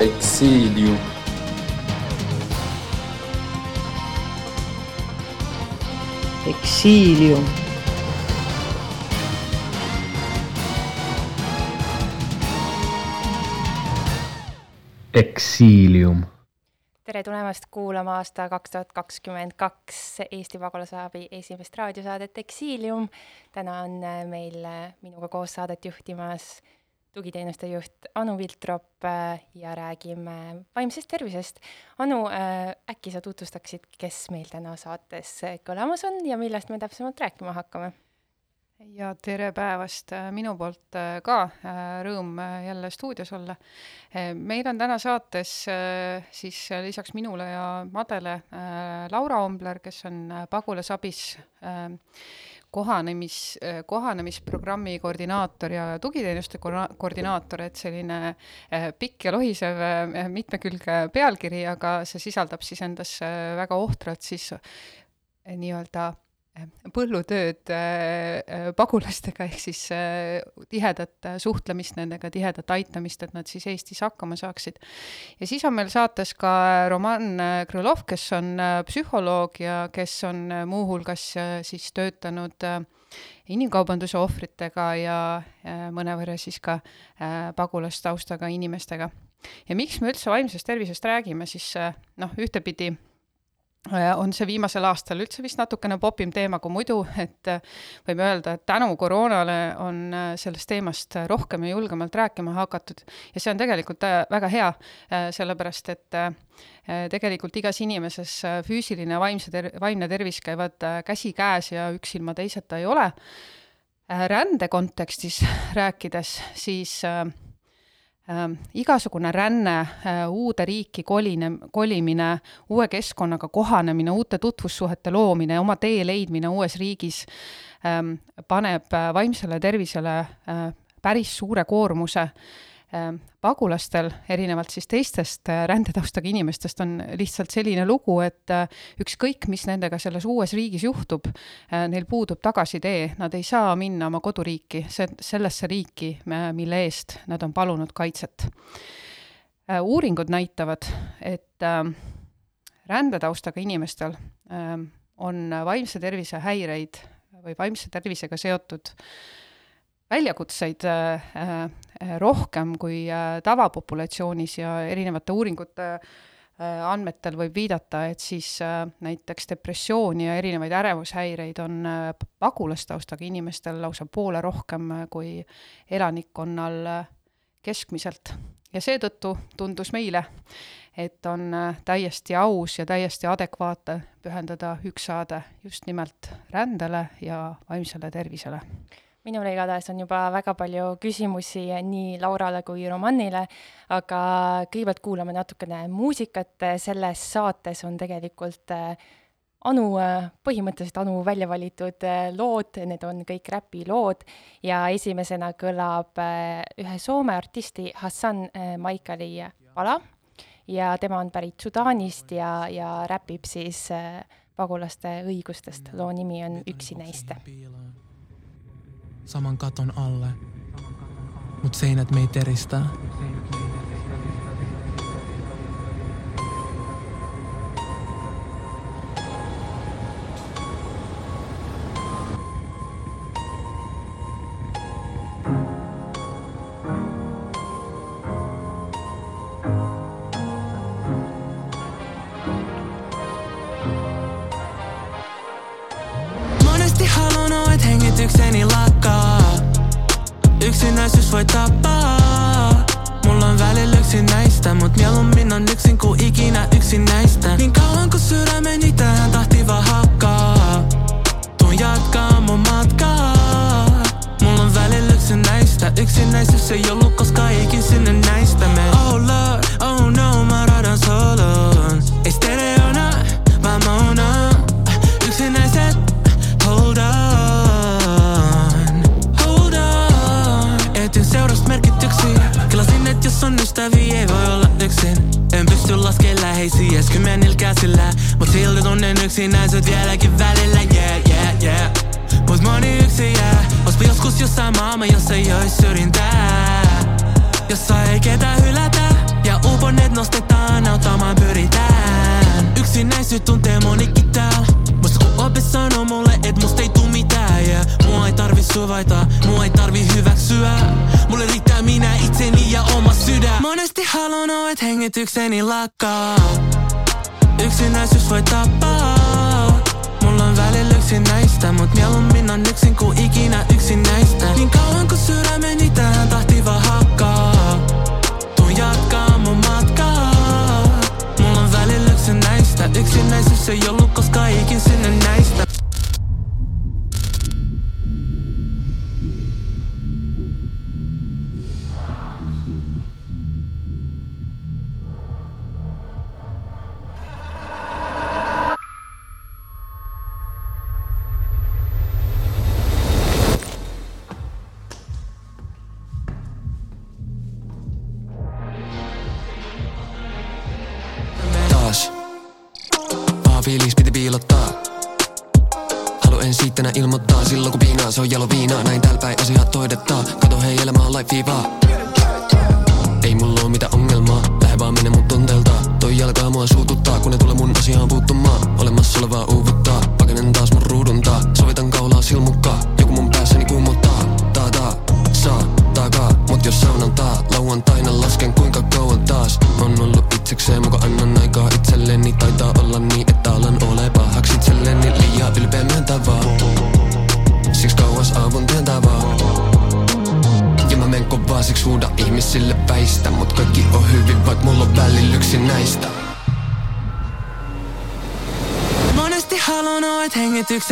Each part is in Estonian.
Exilium. Exilium. Exilium. tere tulemast kuulama aasta kaks tuhat kakskümmend kaks Eesti pagulasabi esimest raadiosaadet Exilium. täna on äh, meil äh, minuga koos saadet juhtimas tugiteenuste juht Anu Viltrop äh, ja räägime vaimsest tervisest. Anu, äkki sa tutvustaksid, kes meil täna saates kõlamas on ja millest me täpsemalt rääkima hakkame? ja tere päevast äh, minu poolt äh, ka, äh, rõõm jälle stuudios olla. meil on täna saates siis lisaks minule ja Madele Laura Ombler, kes on pagulasabis kohanemis, kohanemisprogrammi koordinaator ja tugiteenuste koordinaator, et selline pikk ja lohisev mitmekülgne pealkiri, aga see sisaldab siis endas väga ohtralt siis nii-öelda põllutööd äh, äh, pagulastega, ehk siis äh, tihedat suhtlemist nendega, tihedat aitamist, et nad siis Eestis hakkama saaksid. ja siis on meil saates ka Roman Krõlov, kes on psühholoog ja kes on muuhulgas siis töötanud inimkaubanduse ohvritega ja mõnevõrra siis ka pagulastaustaga inimestega. ja miks me üldse vaimsest tervisest räägime, siis noh, ühtepidi on see viimasel aastal üldse vist natukene popim teema kui muidu, et äh, võime öelda, et tänu koroonale on äh, sellest teemast rohkem ja julgemalt rääkima hakatud ja see on tegelikult väga hea, sellepärast et tegelikult igas inimeses füüsiline ja vaimse ter-, vaimne tervis käivad käsikäes ja üks ilma teiseta ei ole. rände kontekstis rääkides, siis äh, äh, igasugune ränne äh,, uude riiki koline, kolimine, uue keskkonnaga kohanemine, uute tutvussuhete loomine, oma tee leidmine uues riigis ähm, paneb äh, vaimsele tervisele äh, päris suure koormuse pagulastel, erinevalt siis teistest äh, rändetaustaga inimestest, on lihtsalt selline lugu, et äh, ükskõik, mis nendega selles uues riigis juhtub, äh, neil puudub tagasitee, nad ei saa minna oma koduriiki, see, sellesse riiki, mille eest nad on palunud kaitset. uuringud näitavad, et rändetaustaga inimestel on vaimse tervise häireid või vaimse tervisega seotud väljakutseid äh, äh, rohkem kui äh, tavapopulatsioonis ja erinevate uuringute andmetel võib viidata, et siis näiteks depressiooni ja erinevaid ärevushäireid on pagulastaustaga inimestel lausa poole rohkem kui elanikkonnal keskmiselt. ja seetõttu tundus meile, et on täiesti aus ja täiesti adekvaatne pühendada üks saade just nimelt rändele ja vaimsele tervisele minul igatahes on juba väga palju küsimusi nii Laurale kui Romanile, aga kõigepealt kuulame natukene muusikat, selles saates on tegelikult äh, Anu, äh, põhimõtteliselt Anu välja valitud äh, lood, need on kõik räpilood ja esimesena kõlab ühe Soome artisti Hassan Maikali pala. Ja tema on pärit Sudaanist ja, ja räpib siis pagulaste õigustest, loo nimi on Üksi neist saman katon alle. Mut seinät me ei Все я лука скай кинсинен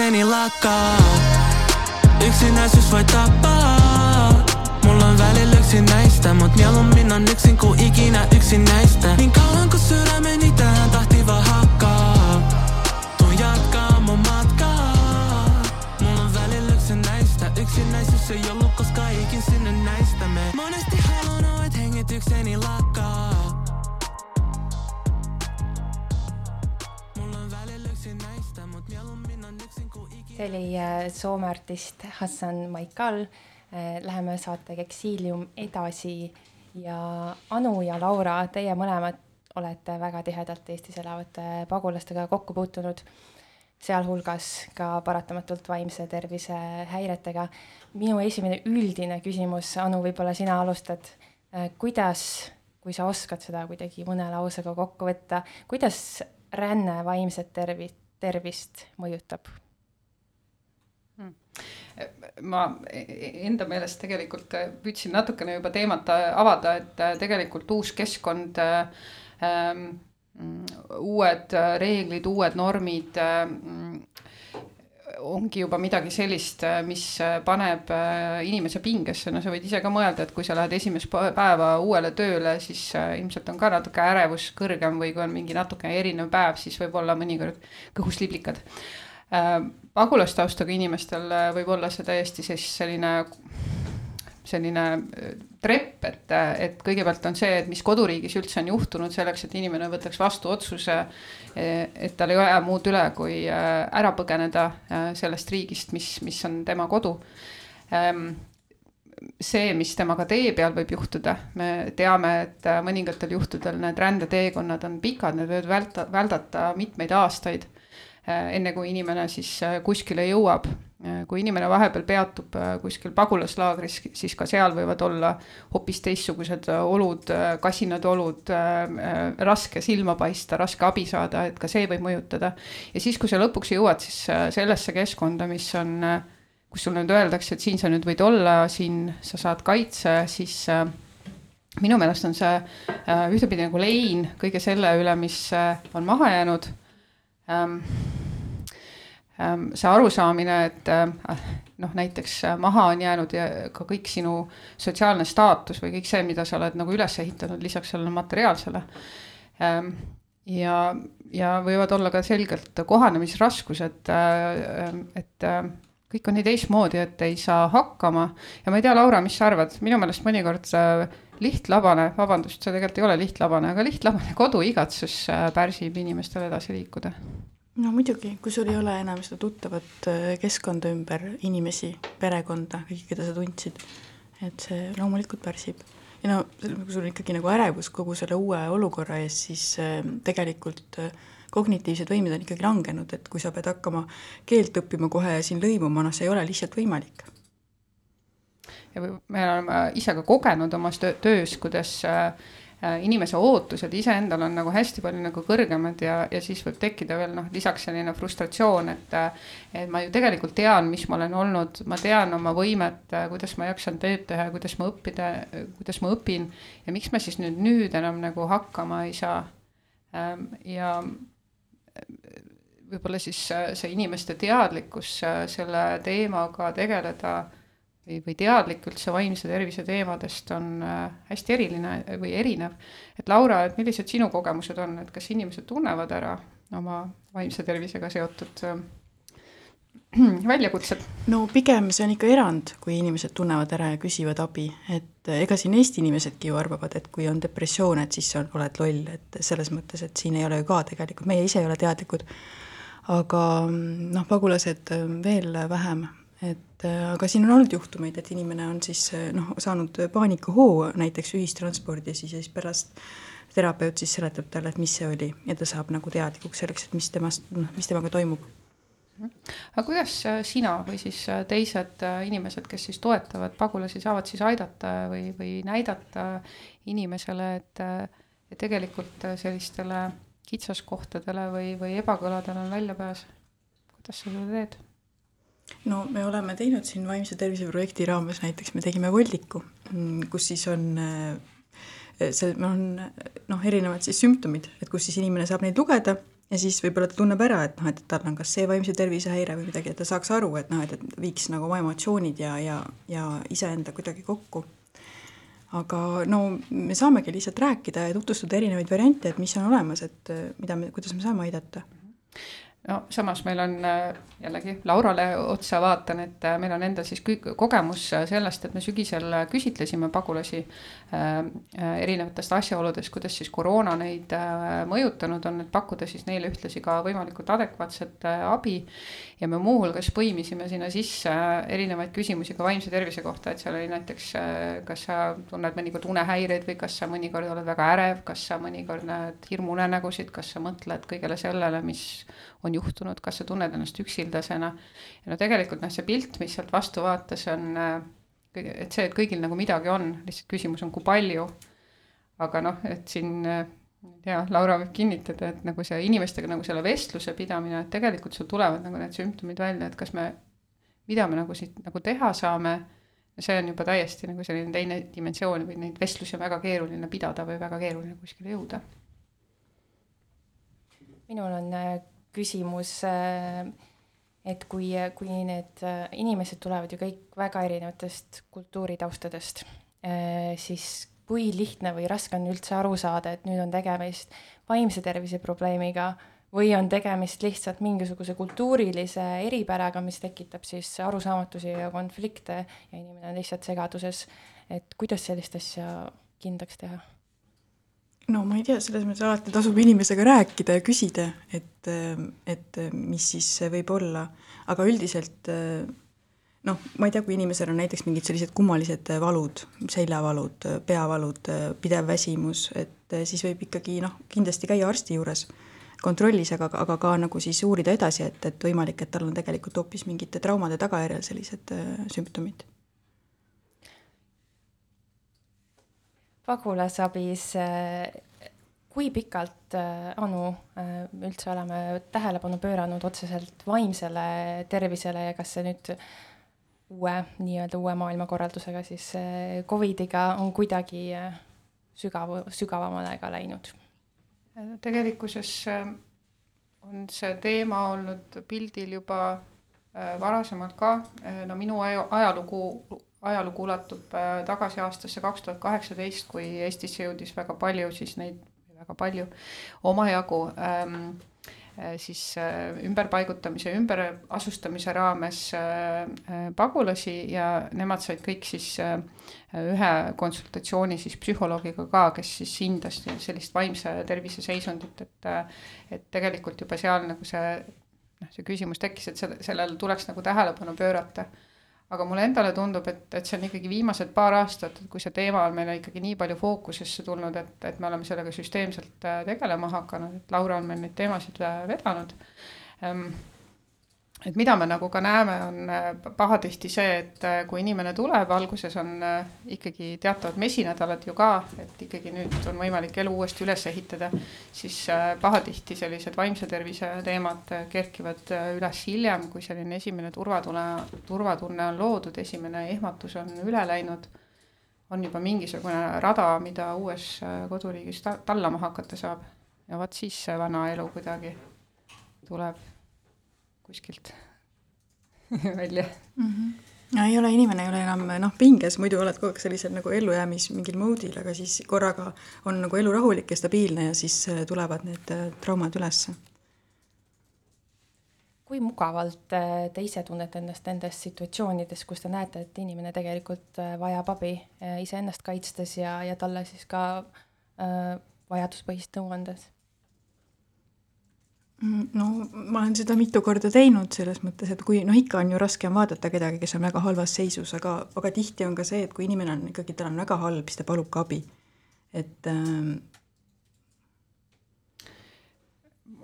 ääni lakkaa. Artist Hassan Maikal. Läheme saatega Exilium edasi ja Anu ja Laura, teie mõlemad olete väga tihedalt Eestis elavate pagulastega kokku puutunud, sealhulgas ka paratamatult vaimse tervise häiretega. minu esimene üldine küsimus, Anu, võib-olla sina alustad. kuidas, kui sa oskad seda kuidagi mõne lausega kokku võtta, kuidas ränne vaimset tervi-, tervist mõjutab? Ma enda meelest tegelikult püüdsin natukene juba teemat avada, et tegelikult uus keskkond ähm,, uued reeglid, uued normid ähm, ongi juba midagi sellist, mis paneb inimese pingesse, no sa võid ise ka mõelda, et kui sa lähed esimest päeva uuele tööle, siis ilmselt on ka natuke ärevus kõrgem või kui on mingi natuke erinev päev, siis võib olla mõnikord kõhus liblikad pagulastaustaga inimestel võib olla see täiesti siis selline, selline trepp, et, et kõigepealt on see, et mis koduriigis üldse on juhtunud selleks, et inimene võtaks vastu otsuse, et tal ei ole muud üle, kui ära põgeneda sellest riigist, mis, mis on tema kodu. See, mis temaga tee peal võib juhtuda, me teame, et mõningatel juhtudel need rändeteekonnad on pikad, need võivad välta, väldata mitmeid aastaid. Äh, enne kui inimene siis äh, kuskile jõuab. Äh, kui inimene vahepeal peatub kuskil pagulaslaagris, siis ka seal võivad olla hoopis teistsugused olud, kasinad olud, raske silma paista, raske abi saada, et ka see võib mõjutada. ja siis, kui sa lõpuks jõuad siis sellesse keskkonda, mis on, kus sulle nüüd öeldakse, et siin sa nüüd võid olla, siin sa saad kaitse, siis minu meelest on see ühtepidi nagu lein kõige selle üle, mis on maha jäänud ähm, see arusaamine, et äh, noh, näiteks äh, maha on jäänud ja ka kõik sinu sotsiaalne staatus või kõik see, mida sa oled nagu üles ehitanud lisaks sellele materiaalsele. Ähm, ja, ja võivad olla ka selgelt kohanemisraskused, et kõik on nii teistmoodi, et ei saa hakkama ja ma ei tea, Laura, mis sa arvad, minu meelest mõnikord lihtlabane, vabandust, see tegelikult ei ole lihtlabane, aga lihtlabane koduigatsus äh, pärsib inimestel edasi liikuda. No muidugi, kui sul ei ole enam seda tuttavat äh, keskkonda ümber, inimesi, perekonda, kõiki, keda sa tundsid, et see loomulikult pärsib. ja no kui sul on ikkagi nagu ärevus kogu selle uue olukorra ees, siis äh, tegelikult äh, kognitiivsed võimed on ikkagi langenud, et kui sa pead hakkama keelt õppima kohe ja siin lõimuma, noh, see ei ole lihtsalt võimalik. ja me oleme ise ka kogenud omas töös, kuidas äh, inimese ootused iseendal on nagu hästi palju nagu kõrgemad ja, ja siis võib tekkida veel noh, lisaks selline frustratsioon, et. et ma ju tegelikult tean, mis ma olen olnud, ma tean oma võimet, kuidas ma jaksan tööd teha, kuidas ma õppida, kuidas ma õpin. ja miks ma siis nüüd, nüüd enam nagu hakkama ei saa. Ähm, ja võib-olla siis see inimeste teadlikkus selle teemaga tegeleda või, või teadlik üldse vaimse tervise teemadest on äh, hästi eriline või erinev. et Laura, et millised sinu kogemused on, et kas inimesed tunnevad ära oma vaimse tervisega seotud äh, väljakutsed? no pigem see on ikka erand, kui inimesed tunnevad ära ja küsivad abi, et äh, ega siin Eesti inimesedki ju arvavad, et kui on depressioon, et siis on, oled loll, et selles mõttes, et siin ei ole ju ka tegelikult, meie ise ei ole teadlikud, aga mm, noh, pagulased veel vähem, et äh, aga siin on olnud juhtumeid, et inimene on siis äh, noh, saanud paanikahoo näiteks ühistranspordis ja siis pärast terapeut siis seletab talle, et mis see oli ja ta saab nagu teadlikuks selleks, et mis temast, noh, mis temaga toimub. aga kuidas äh, sina või siis teised inimesed, kes siis toetavad pagulasi, saavad siis aidata või, või näidata inimesele, et, et tegelikult sellistele kitsaskohtadele või, või ebakõladele on väljapääs? kuidas sa seda teed? No me oleme teinud siin vaimse tervise projekti raames näiteks, me tegime voldiku, mm, kus siis on äh, see on noh, erinevad siis sümptomid, et kus siis inimene saab neid lugeda ja siis võib-olla ta tunneb ära, et noh, et tal on kas see vaimse tervise häire või midagi, et ta saaks aru, et noh, et, et viiks nagu oma emotsioonid ja, ja, ja iseenda kuidagi kokku. aga no me saamegi lihtsalt rääkida ja tutvustada erinevaid variante, et mis on olemas, et mida me, kuidas me saame aidata no samas meil on äh, jällegi Laurale otsa vaatan, et äh, meil on endal siis kogemus äh, sellest, et me sügisel küsitlesime pagulasi erinevatest asjaoludest, kuidas siis koroona neid mõjutanud on, et pakkuda siis neile ühtlasi ka võimalikult adekvaatset abi. ja me muuhulgas põimisime sinna sisse erinevaid küsimusi ka vaimse tervise kohta, et seal oli näiteks, kas sa tunned mõnikord unehäireid või kas sa mõnikord oled väga ärev, kas sa mõnikord näed hirmuunenägusid, kas sa mõtled kõigele sellele, mis on juhtunud, kas sa tunned ennast üksildasena. ja no tegelikult noh, see pilt, mis sealt vastu vaatas, on, äh, et see, et kõigil nagu midagi on, lihtsalt küsimus on, kui palju. aga noh, et siin äh, ja Laura võib kinnitada, et nagu see inimestega nagu selle vestluse pidamine, et tegelikult sul tulevad nagu need sümptomid välja, et kas me, mida me nagu siit nagu teha saame. see on juba täiesti nagu selline teine dimensioon või neid vestlusi on väga keeruline pidada või väga keeruline kuskile jõuda. minul on äh, küsimus, äh, et kui, kui need äh, inimesed tulevad ju kõik väga erinevatest kultuuritaustadest, äh, siis kui lihtne või raske on üldse aru saada, et nüüd on tegemist vaimse tervise probleemiga või on tegemist lihtsalt mingisuguse kultuurilise eripäraga, mis tekitab siis arusaamatusi ja konflikte ja inimene on lihtsalt segaduses. et kuidas sellist asja kindlaks teha? No ma ei tea, selles mõttes alati tasub inimesega rääkida ja küsida, et, et mis siis võib olla, aga üldiselt noh, ma ei tea, kui inimesel on näiteks mingid sellised kummalised valud, seljavalud, peavalud, pidev väsimus, et siis võib ikkagi noh, kindlasti käia arsti juures kontrollis, aga, aga ka nagu siis uurida edasi, et, et võimalik, et tal on tegelikult hoopis mingite traumade tagajärjel sellised sümptomid pagulasabis, äh, kui pikalt, äh, Anu, äh, üldse oleme tähelepanu pööranud otseselt vaimsele tervisele ja kas see nüüd uue, nii-öelda uue maailmakorraldusega siis Covidiga on kuidagi sügav, sügavamale ka läinud? tegelikkuses on see teema olnud pildil juba varasemalt ka, no minu ajalugu ajalugu ulatub äh, tagasi aastasse kaks tuhat kaheksateist, kui Eestisse jõudis väga palju siis neid, väga palju, omajagu ähm, äh, siis äh, ümberpaigutamise, ümberasustamise raames pagulasi ja nemad said kõik siis ühe konsultatsiooni siis psühholoogiga ka, kes siis hindas sellist vaimse tervise seisundit, et et tegelikult juba seal nagu see noh, see küsimus tekkis, et selle, sellele tuleks nagu tähelepanu pöörata aga mulle endale tundub, et, et see on ikkagi viimased paar aastat, kui see teema on meile ikkagi nii palju fookusesse tulnud, et, et me oleme sellega süsteemselt äh, tegelema hakanud, et Laura on meil neid teemasid äh, vedanud. Ehm, et mida me nagu ka näeme, on äh, pahatihti see, et äh, kui inimene tuleb, alguses on äh, ikkagi teatavad mesinädalad ju ka, et ikkagi nüüd on võimalik elu uuesti üles ehitada, siis pahatihti sellised vaimse tervise teemad kerkivad üles hiljem, kui selline esimene turvatunne, turvatunne on loodud, esimene ehmatus on üle läinud, on juba mingisugune rada, mida uues koduriigis ta tallama hakata saab. ja vot siis see vana elu kuidagi tuleb kuskilt välja mm. -hmm. no ei ole, inimene ei ole enam noh, pinges, muidu oled kogu aeg sellisel nagu ellujäämis mingil moodil, aga siis korraga on nagu elu rahulik ja stabiilne ja siis äh, tulevad need äh, traumad ülesse. kui mugavalt äh, te ise tunnete ennast nendes situatsioonides, kus te näete, et inimene tegelikult vajab abi iseennast kaitstes ja, ja talle siis ka äh, vajaduspõhist nõu andes? Mm, no ma olen seda mitu korda teinud selles mõttes, et kui noh, ikka on ju raskem vaadata kedagi, kes on väga halvas seisus, aga, aga tihti on ka see, et kui inimene on ikkagi, tal on väga halb, siis ta palub ka abi. et ähm...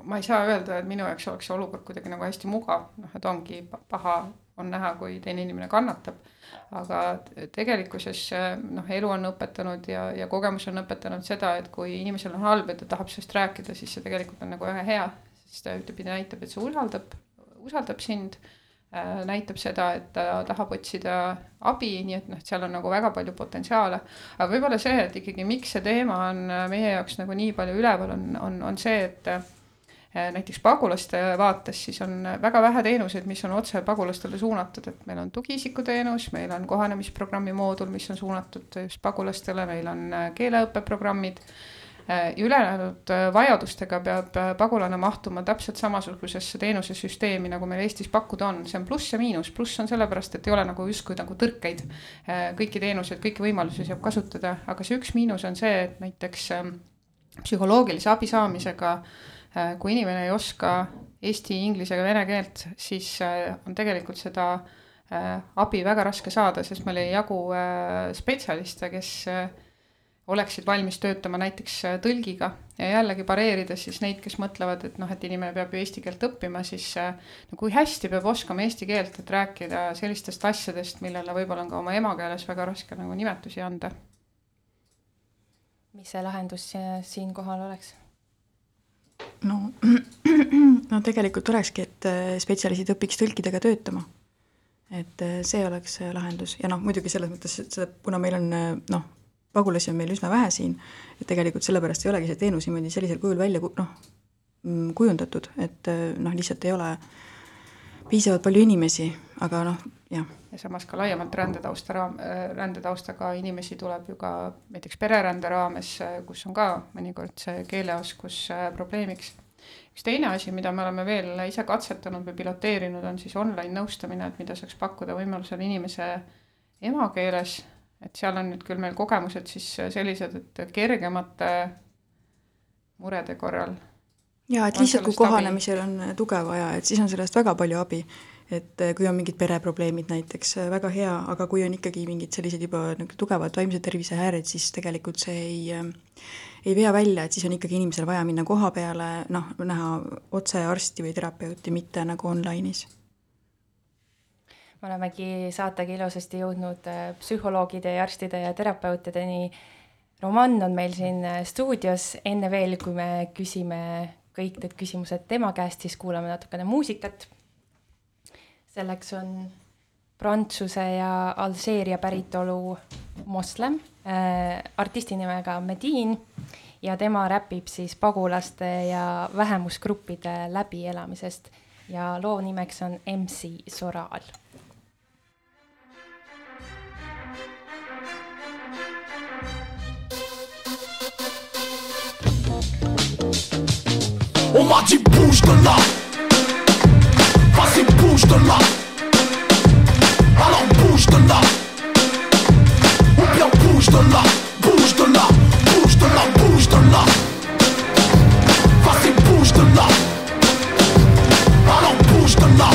ma ei saa öelda, et minu jaoks oleks see olukord kuidagi nagu hästi mugav, noh, et ongi paha on näha, kui teine inimene kannatab. aga tegelikkuses noh, elu on õpetanud ja, ja kogemus on õpetanud seda, et kui inimesel on halb ja ta tahab sellest rääkida, siis see tegelikult on nagu väga hea siis ta ühtepidi näitab, et see usaldab, usaldab sind äh,. näitab seda, et ta tahab otsida abi, nii et noh, seal on nagu väga palju potentsiaale. aga võib-olla see, et ikkagi, miks see teema on äh, meie jaoks nagu nii palju üleval, on, on, on see, et äh, näiteks pagulaste vaates siis on väga vähe teenuseid, mis on otse pagulastele suunatud, et meil on tugiisikuteenus, meil on kohanemisprogrammi moodul, mis on suunatud just pagulastele, meil on keeleõppeprogrammid Äh, ülejäänud äh, vajadustega peab äh, pagulane mahtuma täpselt samasugusesse teenusesüsteemi, nagu meil Eestis pakkuda on, see on pluss ja miinus, pluss on sellepärast, et ei ole nagu justkui nagu tõrkeid. kõiki teenuseid, kõiki võimalusi saab kasutada, aga see üks miinus on see, et näiteks ähm, psühholoogilise abi saamisega, kui inimene ei oska eesti, inglise ega vene keelt, siis on tegelikult seda abi väga raske saada, sest meil ei jagu spetsialiste, kes oleksid valmis töötama näiteks äh, tõlgiga ja jällegi pareerides siis neid, kes mõtlevad, et noh, et inimene peab ju eesti keelt õppima, siis äh, no kui hästi peab oskama eesti keelt, et rääkida sellistest asjadest, millele võib-olla on ka oma emakeeles väga raske nagu nimetusi anda. mis see lahendus siinkohal oleks? no, no tegelikult olekski, et äh, spetsialistid õpiks tõlkidega töötama. et see oleks lahendus ja noh, muidugi selles mõttes, et seda, kuna meil on noh, pagulasi on meil üsna vähe siin, et tegelikult sellepärast ei olegi see teenus niimoodi sellisel kujul välja noh, mm, kujundatud, et noh, lihtsalt ei ole piisavalt palju inimesi, aga noh, jah. ja samas ka laiemalt rändetausta raam, rändetaustaga inimesi tuleb ju ka näiteks pererände raames, kus on ka mõnikord see keeleoskus äh, probleemiks. üks teine asi, mida me oleme veel ise katsetanud või piloteerinud, on siis online nõustamine, et mida saaks pakkuda võimalusel inimese emakeeles et seal on nüüd küll meil kogemused siis sellised, et kergemate murede korral. ja et lihtsalt, kui kohanemisel abi. on tuge vaja, et siis on sellest väga palju abi. et kui on mingid pereprobleemid näiteks, väga hea, aga kui on ikkagi mingid sellised juba nagu tugevad vaimse tervise häired, siis tegelikult see ei ei vea välja, et siis on ikkagi inimesel vaja minna koha peale, noh, näha otse arsti või terapeuti, mitte nagu online'is olemegi saatega ilusasti jõudnud äh, psühholoogide ja arstide ja terapeutideni. Roman on meil siin äh, stuudios, enne veel, kui me küsime kõik need küsimused tema käest, siis kuulame natukene muusikat. selleks on Prantsuse ja Alžeeria päritolu moslem äh,, artisti nimega Medin ja tema räpib siis pagulaste ja vähemusgruppide läbielamisest ja loo nimeks on MC Soral On m'a dit bouge de là Vas-y bouge de là Alors bouge de là Ou bien bouge de là Bouge de là Bouge de là Bouge de là Vas-y bouge de là Alors bouge de là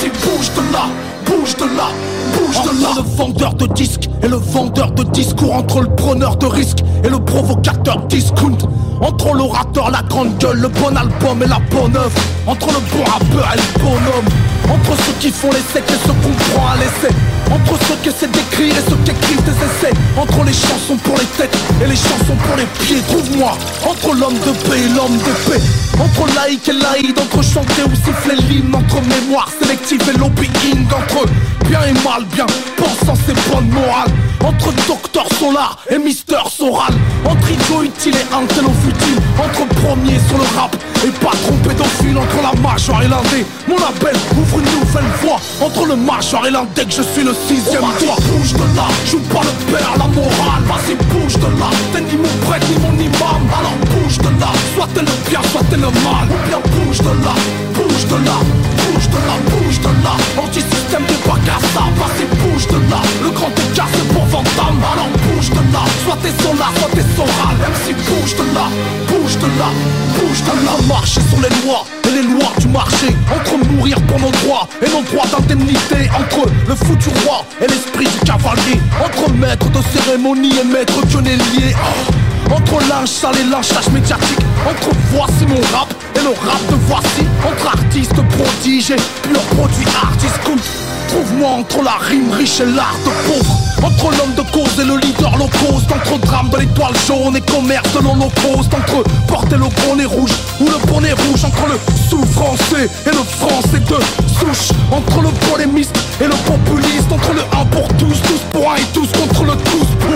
si bouge de là bouge de là, bouge de là. le vendeur de disques et le vendeur de discours, entre le preneur de risques et le provocateur discount. Entre l'orateur, la grande gueule, le bon album et la bonne œuvre. Entre le bon rappeur et le bonhomme. Entre ceux qui font l'essai et ceux qu'on prend à l'essai. Entre ceux qui essaient d'écrire et ceux qui écrivent des essais. Entre les chansons pour les têtes et les chansons pour les pieds. Trouve-moi entre l'homme de paix et l'homme de paix. Entre laïc et laïd, entre chanter ou siffler l'hymne. Entre mémoire sélective et lobbying. Entre bien et mal, bien pensant c'est bonne morale. Entre docteur Solar et Mister Soral. Entre idiot utile et intello futile. Entre premier sur le rap et patron pédophile. Entre la major et l'indé. Mon label ouvre une nouvelle voie. Entre le major et l'indé que je suis le sixième doigt. Bouge de là, joue pas le père, la morale. Vas-y, bouge de là. T'es ni mon prêtre ni mon imam. Alors bouge de là. Soit t'es le bien, soit t'es le mal. Ou bien bouge de là, bouge de là, bouge de là, bouge de là. Anti-système de Bacassa, vas-y, bouge de là. Le grand écart c'est pour Vandame. Alors bouge de là. Soit t'es solar, soit t'es soral. MC bouge de là, bouge de là, bouge de là. Marcher sur les lois et les lois du marché. Entre mourir pour nos droits et nos droits d'indemnité. Entre le foutu roi et l'esprit du cavalier. Entre maître de cérémonie et maître. Oh. Entre linge et lynchage médiatique. Entre voici mon rap et le rap de voici. Entre artistes prodiges et pur produit artiste Trouve-moi entre la rime riche et l'art de pauvre. Entre l'homme de cause et le leader low cost Entre drame de l'étoile jaune et commerce de l'holocauste. Entre porter le bonnet rouge ou le bonnet rouge. Entre le sous-français et le français de souche. Entre le polémiste et le populiste. Entre le 1 pour tous, tous pour un et tous contre le tous pourri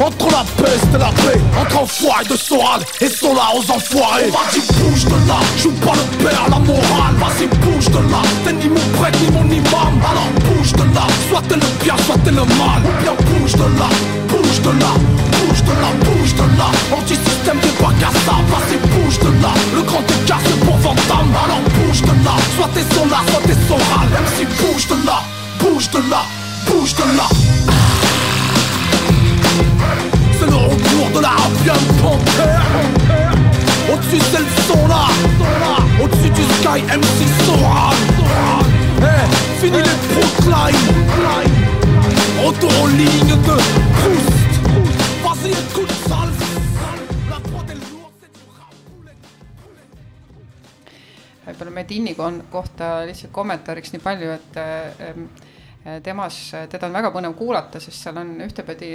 entre la peste et la paix, entre enfoirés de Soral et Sola aux enfoirés. Vas-y, bouge de là, joue pas le père, la morale. Vas-y, bouge de là, t'es ni mon prêtre ni mon imam. Alors bouge de là, soit t'es le bien, soit t'es le mal. Ou bien bouge de là, bouge de là, bouge de là, bouge de là. Anti-système de Bacassa, vas-y, bouge de là. Le grand écart c'est pour Vandame. Alors bouge de là, soit t'es Sola, soit t'es Soral. MC bouge de là, bouge de là, bouge de là. Au-dessus c'est le son là Au-dessus du sky MC Soral Eh, fini les proclines Retour aux lignes de Proust. Vas-y écoute rap. Võib-olla Medini kohta lihtsalt kommentaariks nii palju, et ähm, temas, teda on väga põnev kuulata, sest seal on ühtepidi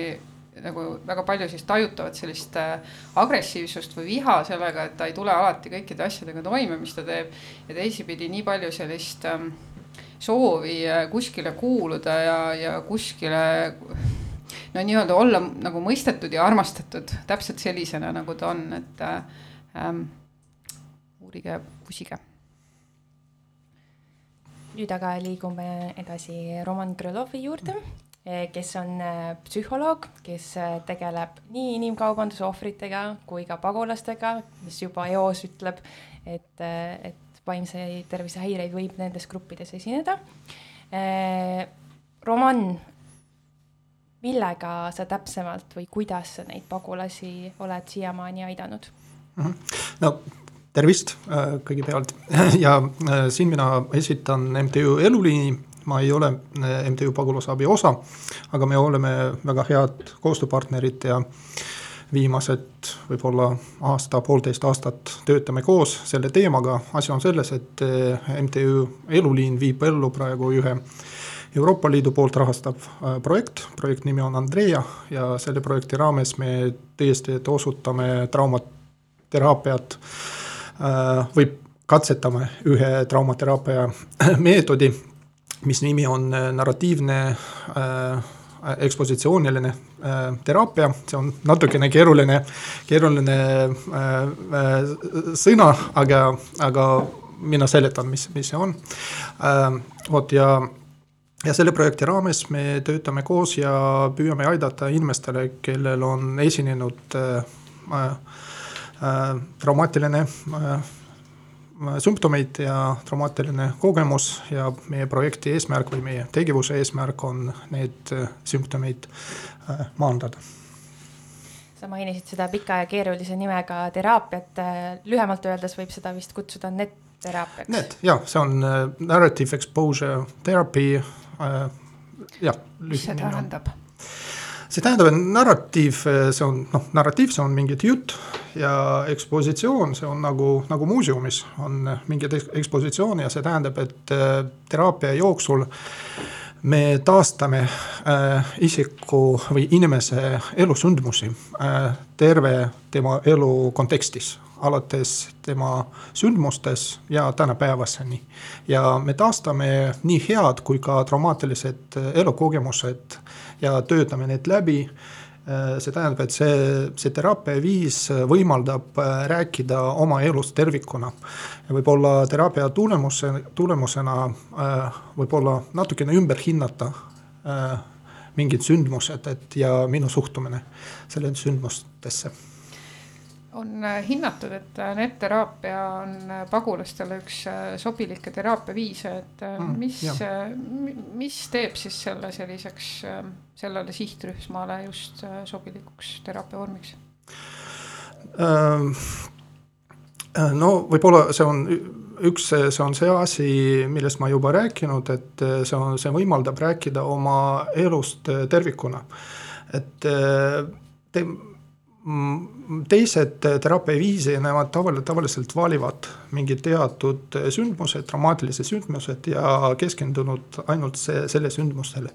nagu väga palju siis tajutavat sellist äh, agressiivsust või viha sellega, et ta ei tule alati kõikide asjadega toime, mis ta teeb. ja teisipidi nii palju sellist ähm, soovi äh, kuskile kuuluda ja, ja kuskile no nii-öelda olla nagu mõistetud ja armastatud täpselt sellisena, nagu ta on, et äh, ähm, uurige, pusige nüüd aga liigume edasi Roman Krõlovi juurde, kes on äh, psühholoog, kes äh, tegeleb nii inimkaubanduse ohvritega kui ka pagulastega, mis juba eos ütleb, et, et vaimse tervise häireid võib nendes gruppides esineda. Roman, millega sa täpsemalt või kuidas sa neid pagulasi oled siiamaani aidanud? no tervist äh, kõigepealt ja äh, siin mina esitan MTÜ Eluliini, ma ei ole äh, MTÜ pagulasabi osa, aga me oleme väga head koostööpartnerid ja viimased võib-olla aasta, poolteist aastat töötame koos selle teemaga, asi on selles, et MTÜ Eluliin viib ellu praegu ühe Euroopa Liidu poolt rahastav projekt, projekt nimi on Andrea ja selle projekti raames me tõesti osutame traumateraapiat või katsetame ühe traumateraapia meetodi, mis nimi on narratiivne äh, ekspositsiooniline äh, teraapia, see on natukene keeruline, keeruline äh, äh, sõna, aga, aga mina seletan, mis, mis see on äh,. vot ja, ja selle projekti raames me töötame koos ja püüame aidata inimestele, kellel on esinenud äh, äh, traumaatiline äh, sümptomeid ja traumaatiline kogemus ja meie projekti eesmärk või meie tegevuse eesmärk on need sümptomeid maandada. sa mainisid seda pika ja keerulise nimega teraapiat, lühemalt öeldes võib seda vist kutsuda net-, teraapiaks? Need, jah, see on narrative exposure therapy uh,, jah. mis see tähendab? See tähendab, et narratiiv, see on noh, narratiiv, see on mingi jutt ja ekspositsioon, see on nagu, nagu muuseumis on mingid ekspositsioon ja see tähendab, et uh, teraapia jooksul me taastame äh, isiku või inimese elusündmusi äh, terve tema elu kontekstis alates tema sündmustes ja tänapäevaseni. ja me taastame nii head kui ka traumaatilised elukogemused ja töötame need läbi. see tähendab, et see, see teraapiaviis võimaldab rääkida oma elust tervikuna. ja võib-olla teraapia tulemuse, tulemusena võib-olla natukene ümber hinnata mingid sündmused, et ja minu suhtumine selle sündmustesse on äh, hinnatud, et äh, netteraapia on äh, pagulastele üks sobilikke teraapiaviise, et mm, mis, mis teeb siis selle selliseks, sellele sihtrühmale just sobilikuks teraapiavormiks? Ähm, no võib-olla see on üks, see on see asi, millest ma juba rääkinud, et see on, see võimaldab rääkida oma elust tervikuna. et te teised teraapiaviisi, nemad tavaliselt, tavaliselt valivad mingid teatud sündmused, dramaatilised sündmused ja keskendunud ainult see, selle sündmustele.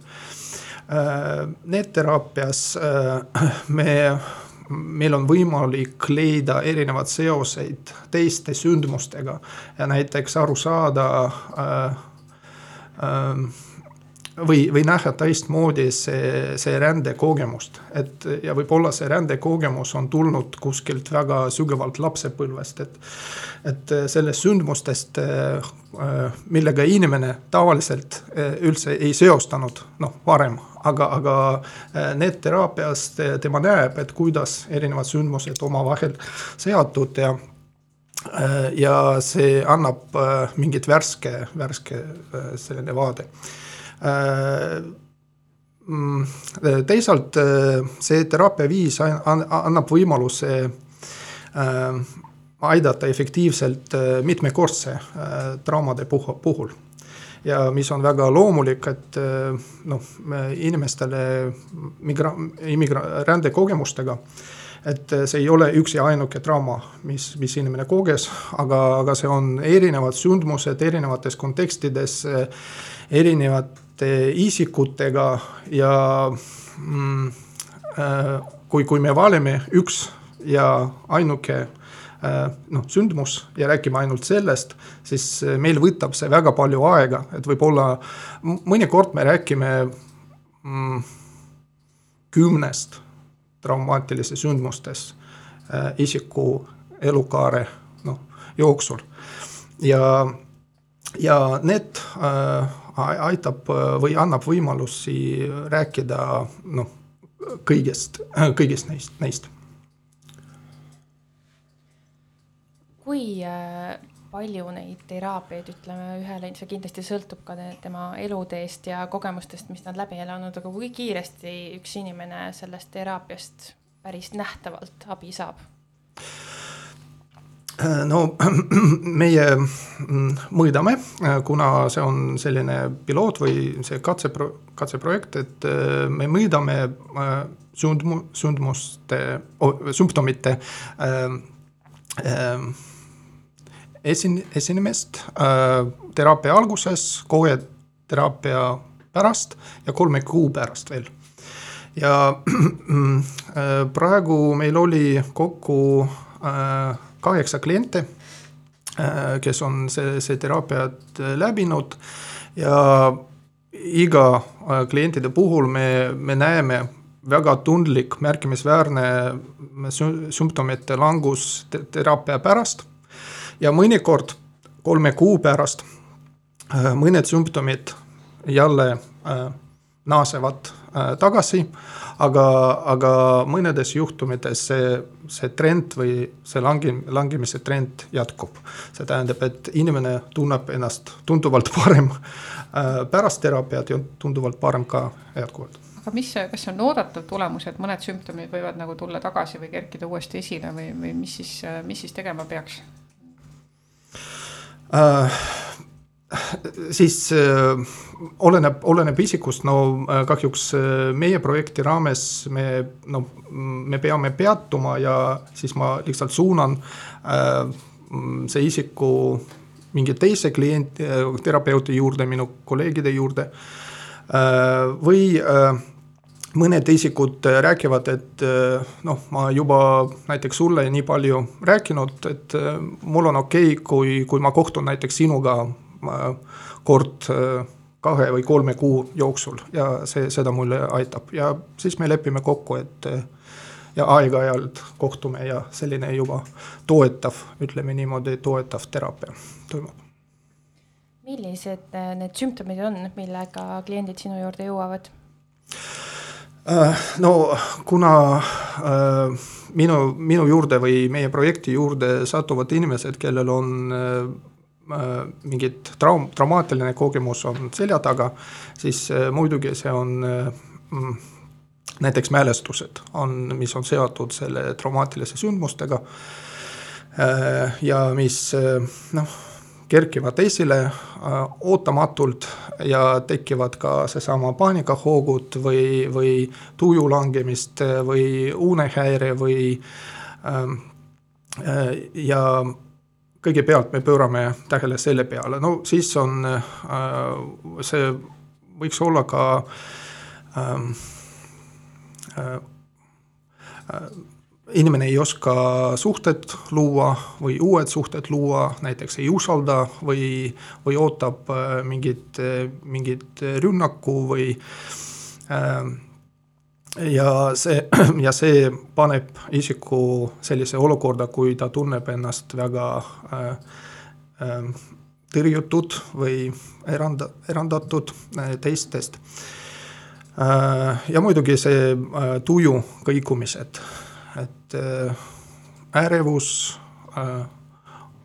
Äh, Need teraapias äh, me, meil on võimalik leida erinevaid seoseid teiste sündmustega ja näiteks aru saada äh, äh, või, või näha teistmoodi see, see rändekogemust, et ja võib-olla see rändekogemus on tulnud kuskilt väga sügavalt lapsepõlvest, et. et sellest sündmustest, millega inimene tavaliselt üldse ei seostanud, noh varem, aga, aga need teraapias tema näeb, et kuidas erinevad sündmused omavahel seotud ja ja see annab mingit värske, värske selline vaade Äh, teisalt äh, see teraapiaviis annab võimaluse äh, aidata efektiivselt mitmekordse traumade puhul ja mis on väga loomulik, et noh, inimestele migra-, immigra-, rändekogemustega. et see ei ole üks ja ainuke trauma, mis, mis inimene koges, aga, aga see on erinevad sündmused erinevates kontekstides, erinevad isikutega ja mm, äh, kui, kui me valime üks ja ainuke äh, noh, sündmus ja räägime ainult sellest, siis meil võtab see väga palju aega, et võib-olla mõnikord me räägime mm, kümnest traumaatilisest sündmustest äh, isiku elukaare noh, jooksul. Ja, ja need äh, aitab või annab võimalusi rääkida noh, kõigest, kõigist neist, neist. kui äh, palju neid teraapiaid, ütleme ühele, see kindlasti sõltub ka tema eluteest ja kogemustest, mis on läbi elanud, aga kui kiiresti üks inimene sellest teraapiast päris nähtavalt abi saab? Äh, no meie mm, mõõdame, äh, kuna see on selline piloot või see katsepro-, katseprojekt, et äh, me mõõdame sündmu-, sündmuste, sümptomite äh, äh, esin-, esinemist äh, teraapia alguses, kohe teraapia pärast ja kolme kuu pärast veel. ja praegu meil oli kokku äh, kaheksa kliente, äh, kes on see, see teraapiat äh, läbinud ja iga äh, klientide puhul me, me näeme väga tundlik, märkimisväärne sümptomite langus teraapia pärast. ja mõnikord kolme kuu pärast mõned sümptomid jälle naasevad tagasi aga, aga mõnedes juhtumites see, see trend või see langi-, langemise trend jätkub. see tähendab, et inimene tunneb ennast tunduvalt parem äh, pärast teraapiat ja tunduvalt parem ka jätkuvalt aga mis, kas on oodatav tulemus, et mõned sümptomid võivad nagu tulla tagasi või kerkida uuesti esile või, või mis siis, mis siis tegema peaks? Siis äh, oleneb, oleneb isikust, no äh, kahjuks äh, meie projekti raames me, no me peame peatuma ja siis ma lihtsalt suunan äh, see isiku mingi teise klienti, terapeuti juurde, minu kolleegide juurde äh,. või äh, mõned isikud räägivad, et noh, ma juba näiteks sulle nii palju rääkinud, et mul on okei okay,, kui, kui ma kohtun näiteks sinuga kord kahe või kolme kuu jooksul ja see, seda mulle aitab ja siis me lepime kokku, et ja aeg-ajalt kohtume ja selline juba toetav, ütleme niimoodi, toetav teraapia toimub. millised äh, need sümptomid on, millega kliendid sinu juurde jõuavad? Äh, no kuna äh, minu, minu juurde või meie projekti juurde satuvad inimesed, kellel on Äh, mingit traum-, traumaatiline kogemus on selja taga, siis äh, muidugi see on äh, mm, näiteks mälestused on, mis on seotud selle traumaatilise sündmustega. ja mis noh, kerkivad esile ootamatult ja tekivad ka seesama paanikahoogud või, või tuju langemist või unehäire või ähm, ja kõigepealt me pöörame tähele selle peale, no siis on äh, see võiks olla ka ähm, äh, äh, inimene ei oska suhted luua või uued suhted luua, näiteks ei usalda või, või ootab äh, mingit, mingit rünnaku või äh, ja see, ja see paneb isiku sellise olukorda, kui ta tunneb ennast väga äh, äh, tõrjutud või eranda, erandatud äh, teistest äh,. ja muidugi see äh, tuju kõikumised, et äh, ärevus äh,,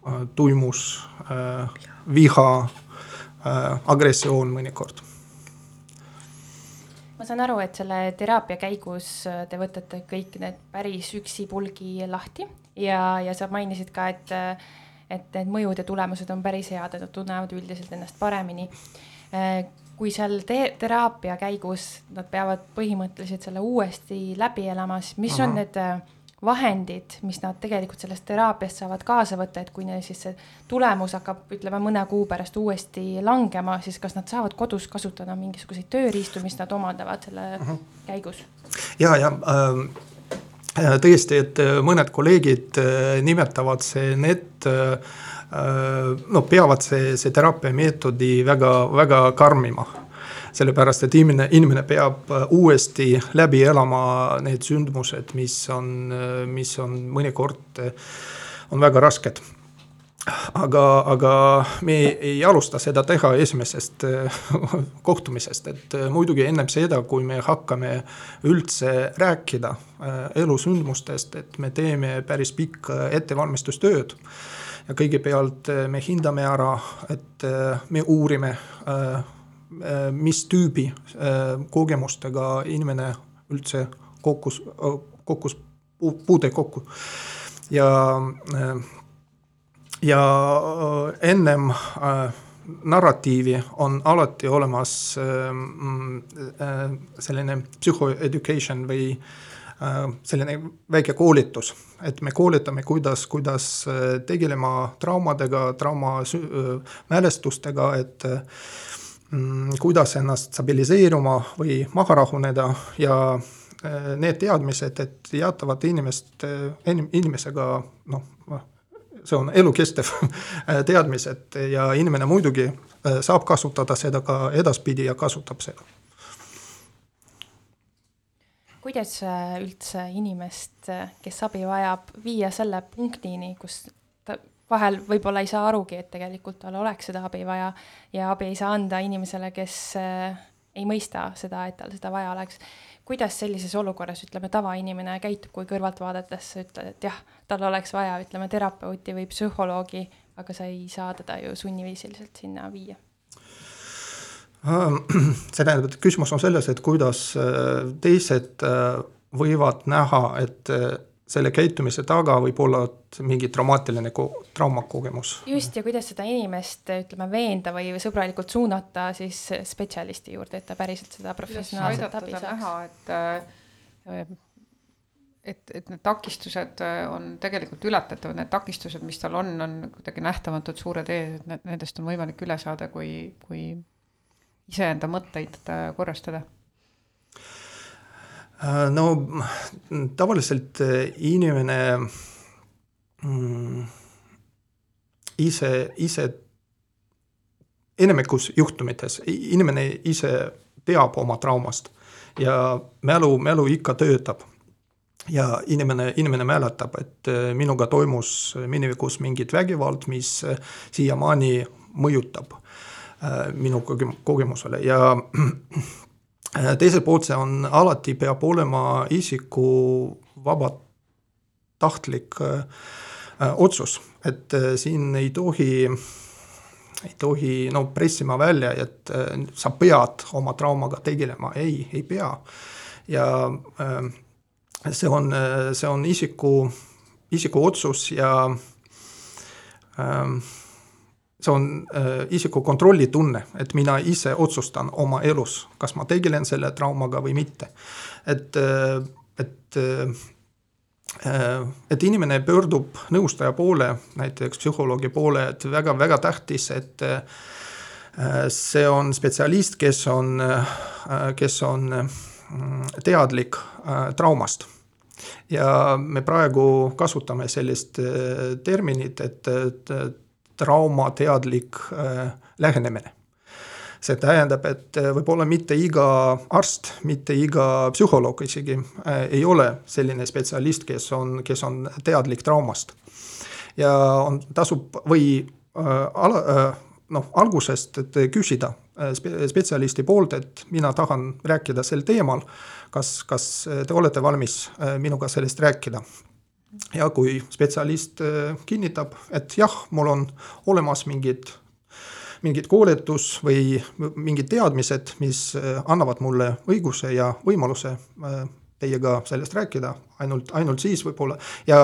äh tuimus äh,, viha äh,, agressioon mõnikord ma saan aru, et selle teraapia käigus äh, te võtate kõik need päris üksipulgi lahti ja, ja sa mainisid ka, et, äh, et need mõjud ja tulemused on päris head, et nad tunnevad üldiselt ennast paremini. Äh, kui seal te teraapia käigus nad peavad põhimõtteliselt selle uuesti läbi elama, siis mis Aha. on need vahendid, mis nad tegelikult sellest teraapiast saavad kaasa võtta, et kui neil siis see tulemus hakkab, ütleme mõne kuu pärast uuesti langema, siis kas nad saavad kodus kasutada mingisuguseid tööriistu, mis nad omandavad selle uh mhm. -huh. käigus? ja, ja ähm, äh, tõesti, et äh, mõned kolleegid äh, nimetavad see net äh, äh, no peavad see, see teraapia meetodi väga, väga karmima sellepärast et inimene, inimene peab äh, uuesti läbi elama need sündmused, mis on, äh, mis on mõnikord, äh, on väga rasked aga, aga me ei alusta seda teha esimesest kohtumisest, et muidugi ennem seda, kui me hakkame üldse rääkida elusündmustest, et me teeme päris pikka ettevalmistustööd. ja kõigepealt me hindame ära, et me uurime mis tüübi äh, kogemustega inimene üldse kokkus, kokkus, puude kokku. ja, äh, ja ennem narratiivi on alati olemas selline psühhoeducation või selline väike koolitus, et me koolitame, kuidas, kuidas tegelema traumadega, trauma mälestustega, et Mm, kuidas ennast stabiliseeruma või maha rahuneda ja äh, need teadmised, et jaatavad inimest, inimesega noh, see on elukestev teadmised ja inimene muidugi äh, saab kasutada seda ka edaspidi ja kasutab seda. kuidas äh, üldse inimest, kes abi vajab, viia selle punktini, kus vahel võib-olla ei saa arugi, et tegelikult tal oleks seda abi vaja ja abi ei saa anda inimesele, kes äh, ei mõista seda, et tal seda vaja oleks. kuidas sellises olukorras, ütleme, tavainimene käitub, kui kõrvalt vaadates sa ütled, et jah, tal oleks vaja, ütleme, terapeuti või psühholoogi, aga sa ei saa teda ju sunniviisiliselt sinna viia see tähendab, et küsimus on selles, et kuidas äh, teised äh, võivad näha, et selle käitumise taga võib olla mingi traumaatiline ko-, traumakogemus. just, ja kuidas seda inimest, ütleme, veenda või sõbralikult suunata siis spetsialisti juurde, et ta päriselt seda professionaalset abi saaks. näha, et äh, et, et need takistused äh, on tegelikult ületatavad, need takistused, mis tal on, on kuidagi nähtamatud suured ees, et nendest on võimalik üle saada, kui, kui iseenda mõtteid äh, korrastada no tavaliselt äh, inimene mm, ise, ise enamikus juhtumites inimene ise teab oma traumast ja mälu, mälu ikka töötab. ja inimene, inimene mäletab, et äh, minuga toimus minevikus mingit vägivald, mis siiamaani mõjutab minu kogemusele ja Äh, teiselt poolt see on, alati peab olema isiku vabatahtlik äh, äh, otsus, et äh, siin ei tohi, ei tohi no pressima välja, et äh, sa pead oma traumaga tegelema, ei, ei pea. ja äh, see on, see on isiku, isiku otsus ja äh, see on äh, isiku kontrollitunne, et mina ise otsustan oma elus, kas ma tegelen selle traumaga või mitte. et äh,, et äh, et inimene pöördub nõustaja poole, näiteks psühholoogi poole, et väga-väga tähtis, et äh, see on spetsialist, kes on äh,, kes on äh, teadlik äh, traumast ja me praegu kasutame sellist äh, terminit, et, et traumateadlik äh, lähenemine. see tähendab, et äh, võib-olla mitte iga arst, mitte iga psühholoog isegi äh, ei ole selline spetsialist, kes on, kes on teadlik traumast. ja on, tasub või ala noh, algusest, küsida spetsialisti poolt, et mina tahan rääkida sel teemal, kas, kas te olete valmis minuga sellest rääkida ja kui spetsialist äh, kinnitab, et jah, mul on olemas mingid, mingid koolitus või mingid teadmised, mis äh, annavad mulle õiguse ja võimaluse äh, teiega sellest rääkida, ainult, ainult siis võib-olla ja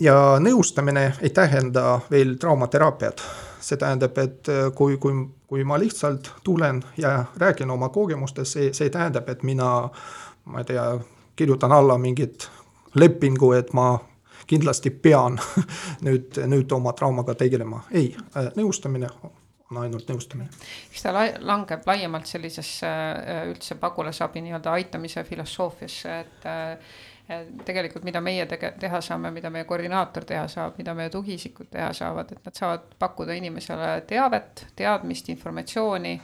ja nõustamine ei tähenda veel traumateraapiat. see tähendab, et kui, kui, kui ma lihtsalt tulen ja räägin oma kogemustest, see, see tähendab, et mina, ma ei tea, kirjutan alla mingid lepingu, et ma kindlasti pean nüüd, nüüd oma traumaga tegelema, ei, äh, nõustamine on ainult nõustamine. eks ta langeb laiemalt sellisesse äh, üldse pagulasabi nii-öelda aitamise filosoofiasse, et äh, tegelikult, mida meie tege-, teha saame, mida meie koordinaator teha saab, mida meie tugiisikud teha saavad, et nad saavad pakkuda inimesele teavet, teadmist, informatsiooni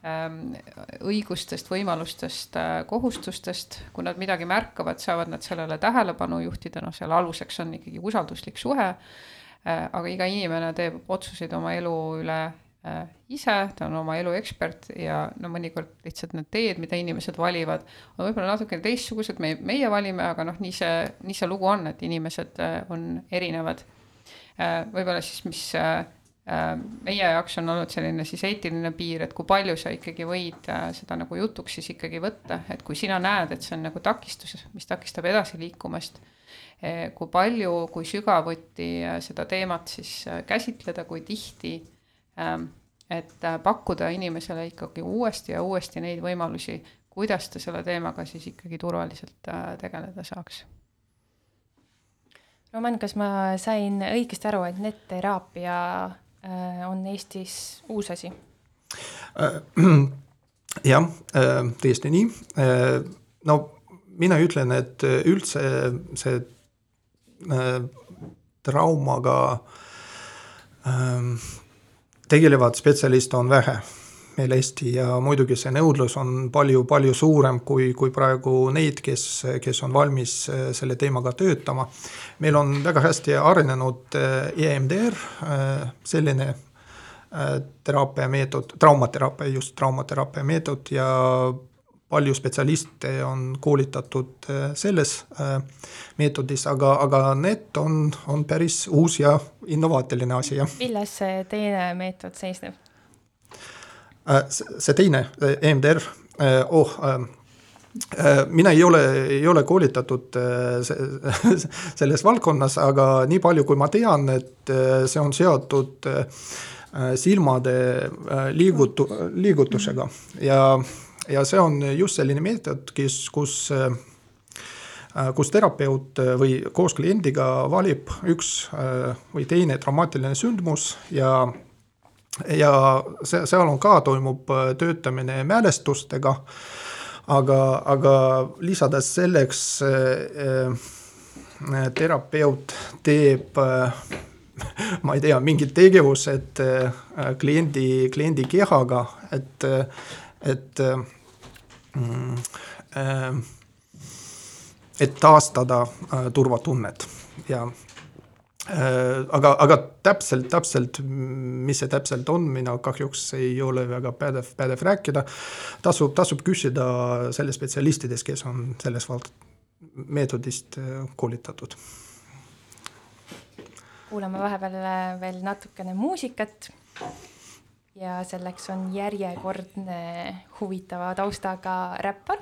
õigustest, võimalustest, äh, kohustustest, kui nad midagi märkavad, saavad nad sellele tähelepanu juhtida, noh, seal aluseks on ikkagi usalduslik suhe, äh, aga iga inimene teeb otsuseid oma elu üle äh, ise, ta on oma elu ekspert ja no mõnikord lihtsalt need teed, mida inimesed valivad, on võib-olla natukene teistsugused, me, meie valime, aga noh, nii see, nii see lugu on, et inimesed on erinevad. võib-olla siis, mis meie jaoks on olnud selline siis eetiline piir, et kui palju sa ikkagi võid äh, seda nagu jutuks siis ikkagi võtta, et kui sina näed, et see on nagu takistus, mis takistab edasi liikumast, äh, kui palju, kui sügavuti seda teemat siis käsitleda, kui tihti, ähm, et pakkuda inimesele ikkagi uuesti ja uuesti neid võimalusi, kuidas ta selle teemaga siis ikkagi turvaliselt tegeleda saaks. Roman, kas ma sain õigesti aru, et NET-teraapia Äh, on Eestis uus asi? Äh, jah, äh, täiesti nii. no mina ütlen, et üldse see traumaga tegelevad spetsialiste on vähe meil Eesti ja muidugi see nõudlus on palju-palju suurem kui, kui praegu neid, kes, kes on valmis äh, selle teemaga töötama. meil on väga hästi arenenud EMDR, äh, äh, selline teraapia meetod, traumateraapia, just traumateraapia meetod ja palju spetsialiste on koolitatud selles meetodis, aga, aga need on, on päris uus ja innovaatiline asi, jah. milles see teine meetod seisneb? Äh, see teine, EMDR, äh, oh, ähm, mina ei ole, ei ole koolitatud selles valdkonnas, aga nii palju, kui ma tean, et see on seotud silmade liigutu-, liigutusega. Ja, ja see on just selline meetod, kes, kus kus terapeut või koos kliendiga valib üks või teine traumaatiline sündmus ja ja see, seal on ka, toimub töötamine mälestustega. Aga, aga lisades selleks äh, äh, terapeut teeb äh, ma ei tea, mingid tegevused kliendi, kliendi kehaga, et, et mm, et taastada turvatunnet. Ja Äh, aga, aga täpselt, täpselt, mis see täpselt on, mina kahjuks ei ole väga pädev, pädev rääkida. tasub, tasub küsida selle spetsialistidest, kes on selles vald-, meetodist äh, koolitatud. kuulame vahepeal äh, veel natukene muusikat ja selleks on järjekordne huvitava taustaga räppar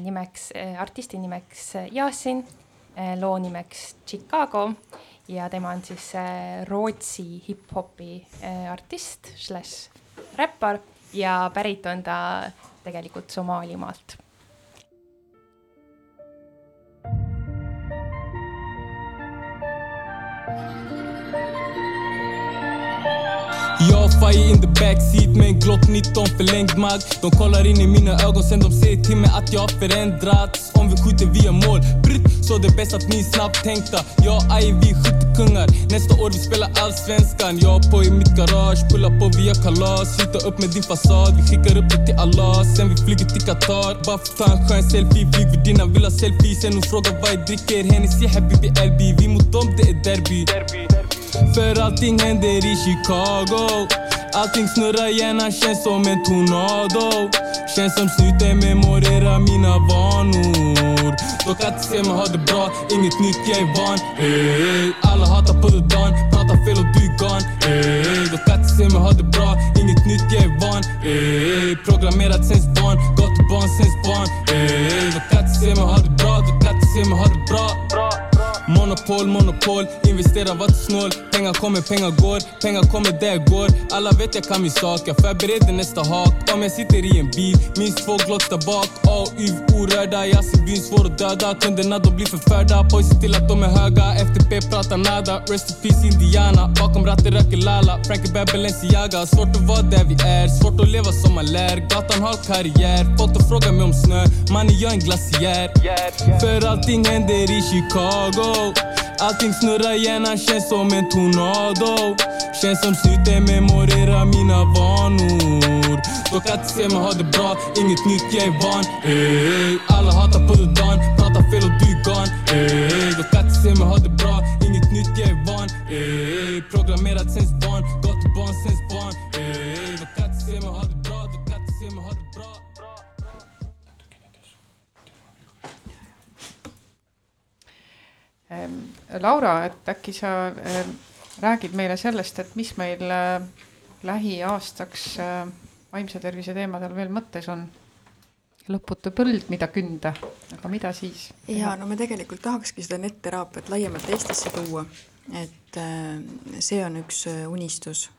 nimeks, artisti nimeks Yasin, loo nimeks Chicago ja tema on siis Rootsi hip-hopi äh, artist, slaš räppar ja pärit on ta tegelikult Somaalimaalt FIRE in the backseat med en Glock 19 förlängd mag. De kollar in i mina ögon sen de säger till mig att jag har förändrats. Om vi skjuter via mål, bryt, så det är bäst att ni är snabbt tänkta Jag och Aje vi kungar Nästa år vi spelar allsvenskan. Jag på i mitt garage, Pullar på via kalas. Sluta upp med din fasad, vi skickar upp det till Allah. Sen vi flyger till Qatar. Bara för ta en skön selfie, flyg vid dina vill ha selfie. Sen hon frågar vad jag dricker, Hennessy, Habibi, LB Vi mot dem, det är derby, derby. För allting händer i Chicago. Allting snurrar, hjärnan känns som en tornado Känns som snuten memorerar mina vanor De kan inte se mig ha det bra, inget nytt, jag är van hey. Alla hatar på det dan, pratar fel och du är gone hey. De kan inte se mig ha det bra, inget nytt, jag är van hey. Programmerat sen barn, gatubarn sen barn hey. De kan inte se mig ha det bra, de kan inte se mig ha det bra Monopol, monopol, investera var snål. Pengar kommer, pengar går, pengar kommer där jag går. Alla vet jag kan min sak, jag förbereder nästa hak. Om jag sitter i en bil, minst två glotts där bak. A och YV orörda, jag ser byn svår att döda. Kunderna de blir förförda, pojsar till att de är höga. FTP pratar nada, rest in peace Indiana. Bakom ratten röker Lala, Frankie Bad Balenciaga Svårt att vara där vi är, svårt att leva som man lär. Gatan har karriär, folk de frågar mig om snö. Mannen jag är en glaciär. För allting händer i Chicago Allting snurrar, hjärnan känns som en tornado. Känns som slutet memorerar mina vanor. Dock kan inte se mig ha det bra, inget nytt, jag är van. Hey, Alla hatar på det dan, pratar fel och du är gone. Hey, Dock kan inte se mig ha det bra, inget nytt, jag är van. Hey, programmerat sen barn, gatubarn sen barn. Hey, Dock att se mig ha det Laura, et äkki sa räägid meile sellest, et mis meil äh, lähiaastaks äh, vaimse tervise teemadel veel mõttes on? lõputu põld, mida künda, aga mida siis? ja no me tegelikult tahakski seda NET-teraapiat laiemalt Eestisse tuua, et äh, see on üks unistus.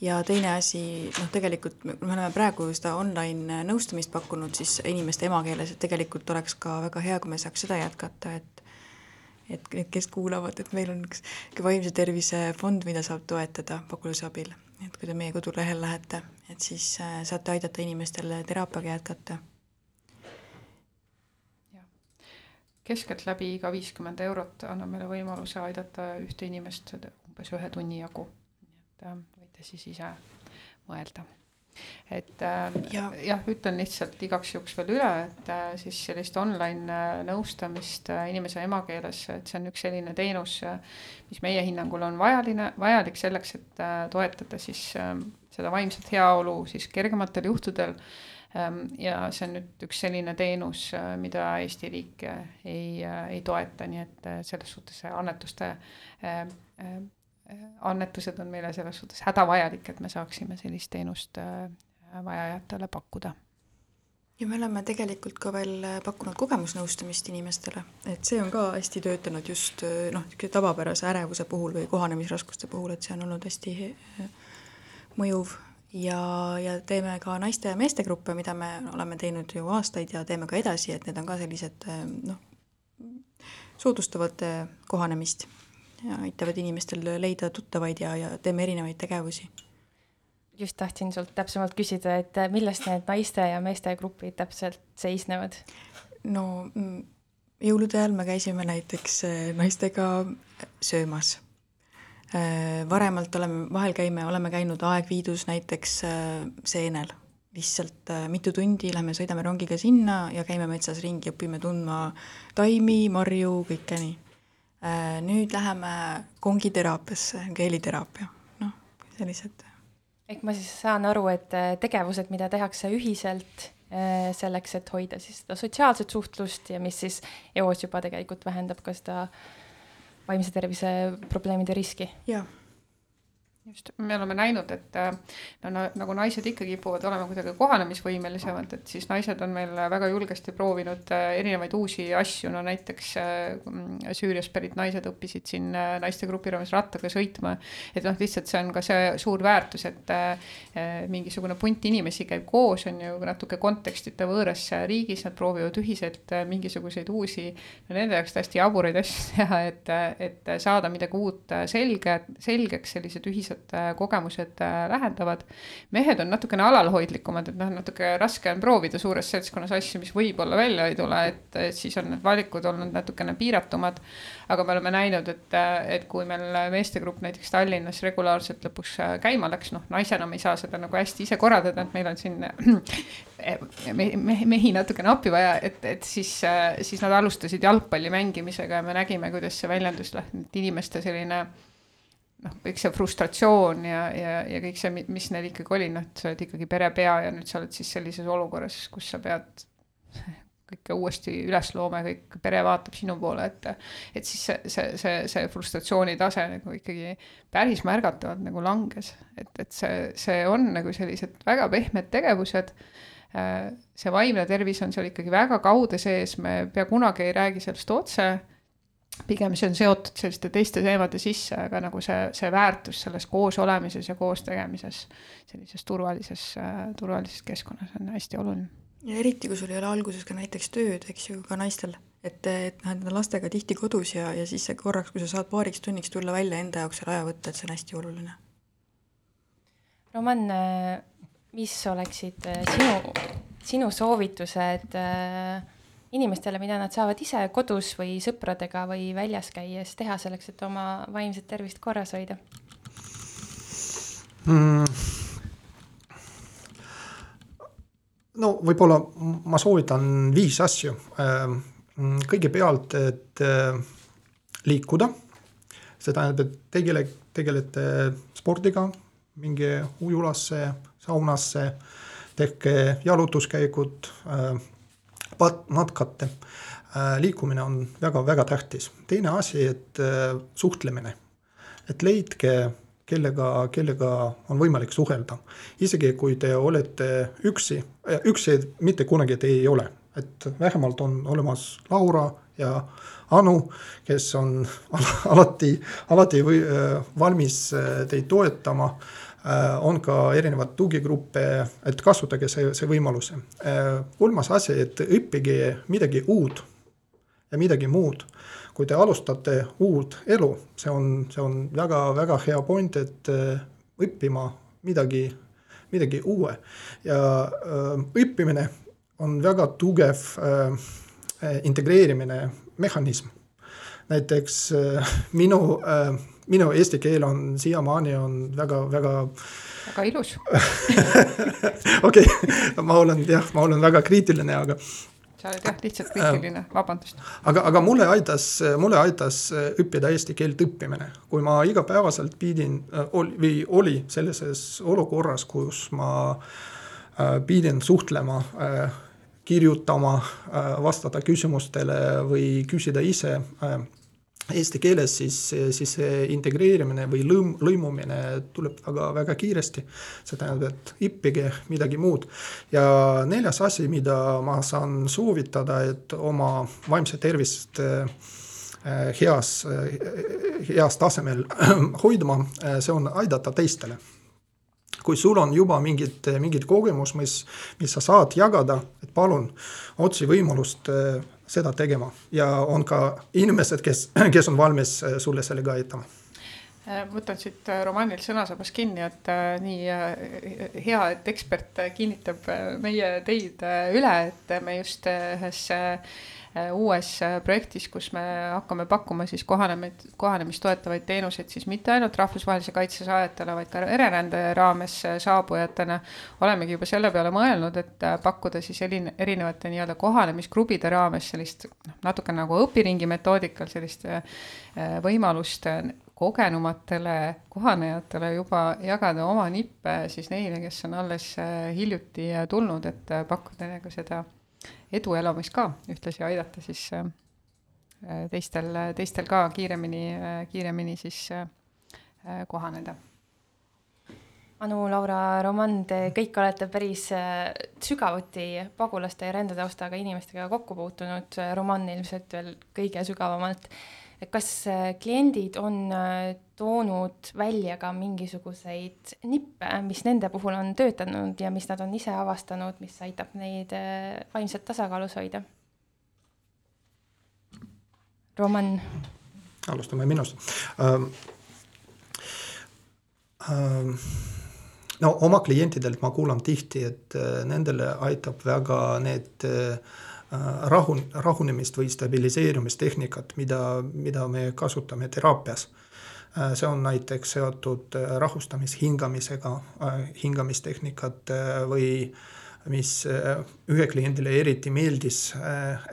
ja teine asi, noh, tegelikult me oleme praegu seda online nõustamist pakkunud siis inimeste emakeeles, et tegelikult oleks ka väga hea, kui me saaks seda jätkata, et et need, kes kuulavad, et meil on üks vaimse tervise fond, mida saab toetada pagulase abil. et kui te meie kodulehel lähete, et siis äh, saate aidata inimestel teraapiaga jätkata. keskeltläbi iga viiskümmend eurot annab meile võimaluse aidata ühte inimest umbes ühe tunni jagu. nii et äh, võite siis ise mõelda et äh, jah ja,, ütlen lihtsalt igaks juhuks veel üle, et äh, siis sellist online äh, nõustamist inimese emakeeles, et see on üks selline teenus, mis meie hinnangul on vajaline, vajalik selleks, et toetada siis äh, seda vaimset heaolu siis kergematel juhtudel ähm,. ja see on nüüd üks selline teenus, mida Eesti riik ei ei toeta, nii et selles suhtes annetuste annetused on meile selles suhtes hädavajalik, et me saaksime sellist teenust äh, vajajatele pakkuda. ja me oleme tegelikult ka veel pakkunud kogemusnõustamist inimestele, et see on ka hästi töötanud just noh, niisuguse tavapärase ärevuse puhul või kohanemisraskuste puhul, et see on olnud hästi mõjuv. Ja, ja teeme ka naiste ja meeste gruppe, mida me oleme teinud ju aastaid ja teeme ka edasi, et need on ka sellised noh, soodustavad kohanemist ja aitavad inimestel leida tuttavaid ja, ja teeme erinevaid tegevusi. just tahtsin sult täpsemalt küsida, et milles need naiste ja meeste grupid täpselt seisnevad? no mm, jõulude ajal me käisime näiteks äh, naistega söömas. Äh, varemalt oleme, vahel käime, oleme käinud Aegviidus näiteks äh, seenel, lihtsalt mitu tundi lähme, sõidame rongiga sinna ja käime metsas ringi, õpime tundma taimi, marju, kõike nii nüüd läheme kongiteraapiasse, keeliteraapia, noh, sellised. ehk ma siis saan aru, et äh, tegevused, mida tehakse ühiselt äh, selleks, et hoida siis seda sotsiaalset suhtlust ja mis siis eos juba tegelikult vähendab ka seda vaimse tervise probleemide riski. jah just, me oleme näinud, et no, no nagu naised ikka kipuvad olema kuidagi kohanemisvõimelisemad, et siis naised on meil väga julgesti proovinud äh, erinevaid uusi asju, no näiteks äh, Süüriast pärit naised õppisid siin äh, naistegrupi raames rattaga sõitma. et noh, lihtsalt see on ka see suur väärtus, et mingisugune punt inimesi käib koos, on ju natuke kontekstita võõras riigis, nad proovivad ühiselt mingisuguseid uusi, no nende jaoks täiesti jaburaid asju teha, et, et saada midagi uut selge, selgeks, sellised ühised sellised äh, kogemused äh, lähendavad. mehed on natukene alalhoidlikumad, et noh, natuke raske on proovida suures seltskonnas asju, mis võib-olla välja ei tule, et, et siis on need valikud olnud natukene piiratumad. aga me oleme näinud, et, et kui meil meestegrupp näiteks Tallinnas regulaarselt lõpuks äh, käima läks, noh, naisena me ei saa seda nagu hästi ise korraldada, et meil on siin mehi, mehi, mehi natukene appi vaja, et, et siis, siis nad alustasid jalgpalli mängimisega ja me nägime, kuidas see väljendus, inimeste selline noh, kõik see frustratsioon ja, ja, ja kõik see, mis neil ikkagi oli, noh, et sa oled ikkagi perepea ja nüüd sa oled siis sellises olukorras, kus sa pead kõike uuesti üles looma ja kõik pere vaatab sinu poole, et et siis see, see, see, see frustratsiooni tase nagu ikkagi päris märgatavalt nagu langes, et, et see, see on nagu sellised väga pehmed tegevused. See vaimne tervis on seal ikkagi väga kaude sees, me pea kunagi ei räägi sellest otse pigem see on seotud selliste teiste teemade sisse, aga nagu see, see väärtus selles koos olemises ja koos tegemises, sellises turvalises, turvalises keskkonnas on hästi oluline. ja eriti, kui sul ei ole alguses ka näiteks tööd, eks ju, ka naistel, et, et noh, et nad on lastega tihti kodus ja, ja siis korraks, kui sa saad paariks tunniks tulla välja enda jaoks selle aja võtta, et see on hästi oluline. Roman, mis oleksid sinu, sinu soovitused äh, inimestele, mida nad saavad ise kodus või sõpradega või väljas käies teha selleks, et oma vaimset tervist korras hoida mm.? no võib-olla ma soovitan viis asju. Ähm, kõigepealt, et äh, liikuda, see tähendab, et tegele, tegelete spordiga, minge ujulasse, saunasse, tehke jalutuskäigud matkate. Äh, liikumine on väga-väga tähtis. teine asi, et äh, suhtlemine, et leidke kellega, kellega on võimalik suhelda. isegi kui te olete üksi, äh, üksi mitte kunagi te ei ole, et vähemalt on olemas Laura ja Anu, kes on alati, alati või, valmis teid toetama on ka erinevaid tugigruppe, et kasutage see, see võimalus. Äh, kolmas asi, et õppige midagi uut ja midagi muud. kui te alustate uut elu, see on, see on väga-väga hea point, et äh, õppima midagi, midagi uue ja õppimine on väga tugev integreerimine mehhanism. näiteks minu minu eesti keel on siiamaani on väga-väga. väga ilus okei, ma olen jah, ma olen väga kriitiline, aga sa oled jah, lihtsalt kriitiline, vabandust. aga, aga mulle aitas, mulle aitas õppida eesti keelt õppimine, kui ma igapäevaselt pidin või oli sellises olukorras, kus ma äh, pidin suhtlema, äh, kirjutama, äh, vastata küsimustele või küsida ise eesti keeles, siis, siis integreerimine või lõim, lõimumine tuleb väga, väga kiiresti. see tähendab, et õppige midagi muud. ja neljas asi, mida ma saan soovitada, et oma vaimset tervist äh, heas, heas tasemel hoidma, see on aidata teistele kui sul on juba mingid, mingid kogemus, mis, mis sa saad jagada, et palun otsi võimalust seda tegema. Ja on ka inimesed, kes, kes on valmis äh, sulle sellega aitama võtan siit äh, Romanil sõnasabast kinni, et nii hea, et ekspert kinnitab meie teid üle, et me just ühes Äh, uues äh, projektis, kus me hakkame pakkuma siis kohanemist, kohanemist toetavaid teenuseid siis mitte ainult rahvusvahelise kaitse saajatele, vaid ka ererände raames äh, saabujatena. olemegi juba selle peale mõelnud, et pakkuda siis erine-, erinevate nii-öelda kohanemisgrupide raames sellist noh, natuke nagu õpiringi metoodikal sellist võimalust kogenumatele kohanejatele juba jagada oma nippe siis neile, kes on alles hiljuti tulnud, et pakkuda nagu seda eduelamist ka ühtlasi aidata siis äh, teistel, teistel ka kiiremini, kiiremini siis äh, kohaneda. Anu, Laura, Roman, te kõik olete päris äh, sügavuti pagulaste ja rändetaustaga inimestega kokku puutunud, Roman ilmselt veel kõige sügavamalt kas äh, kliendid on äh, toonud välja ka mingisuguseid nippe, mis nende puhul on töötanud ja mis nad on ise avastanud, mis aitab neid äh, vaimset tasakaalus hoida? Roman. alustame minust ähm,. Ähm, no oma klientidelt ma kuulan tihti, et nendele aitab väga need Äh, rahu, rahunemist või stabiliseerumistehnikat, mida, mida me kasutame teraapias. Äh, see on näiteks seotud äh, rahustamishingamisega, hingamistehnikat või mis ühe kliendile eriti meeldis,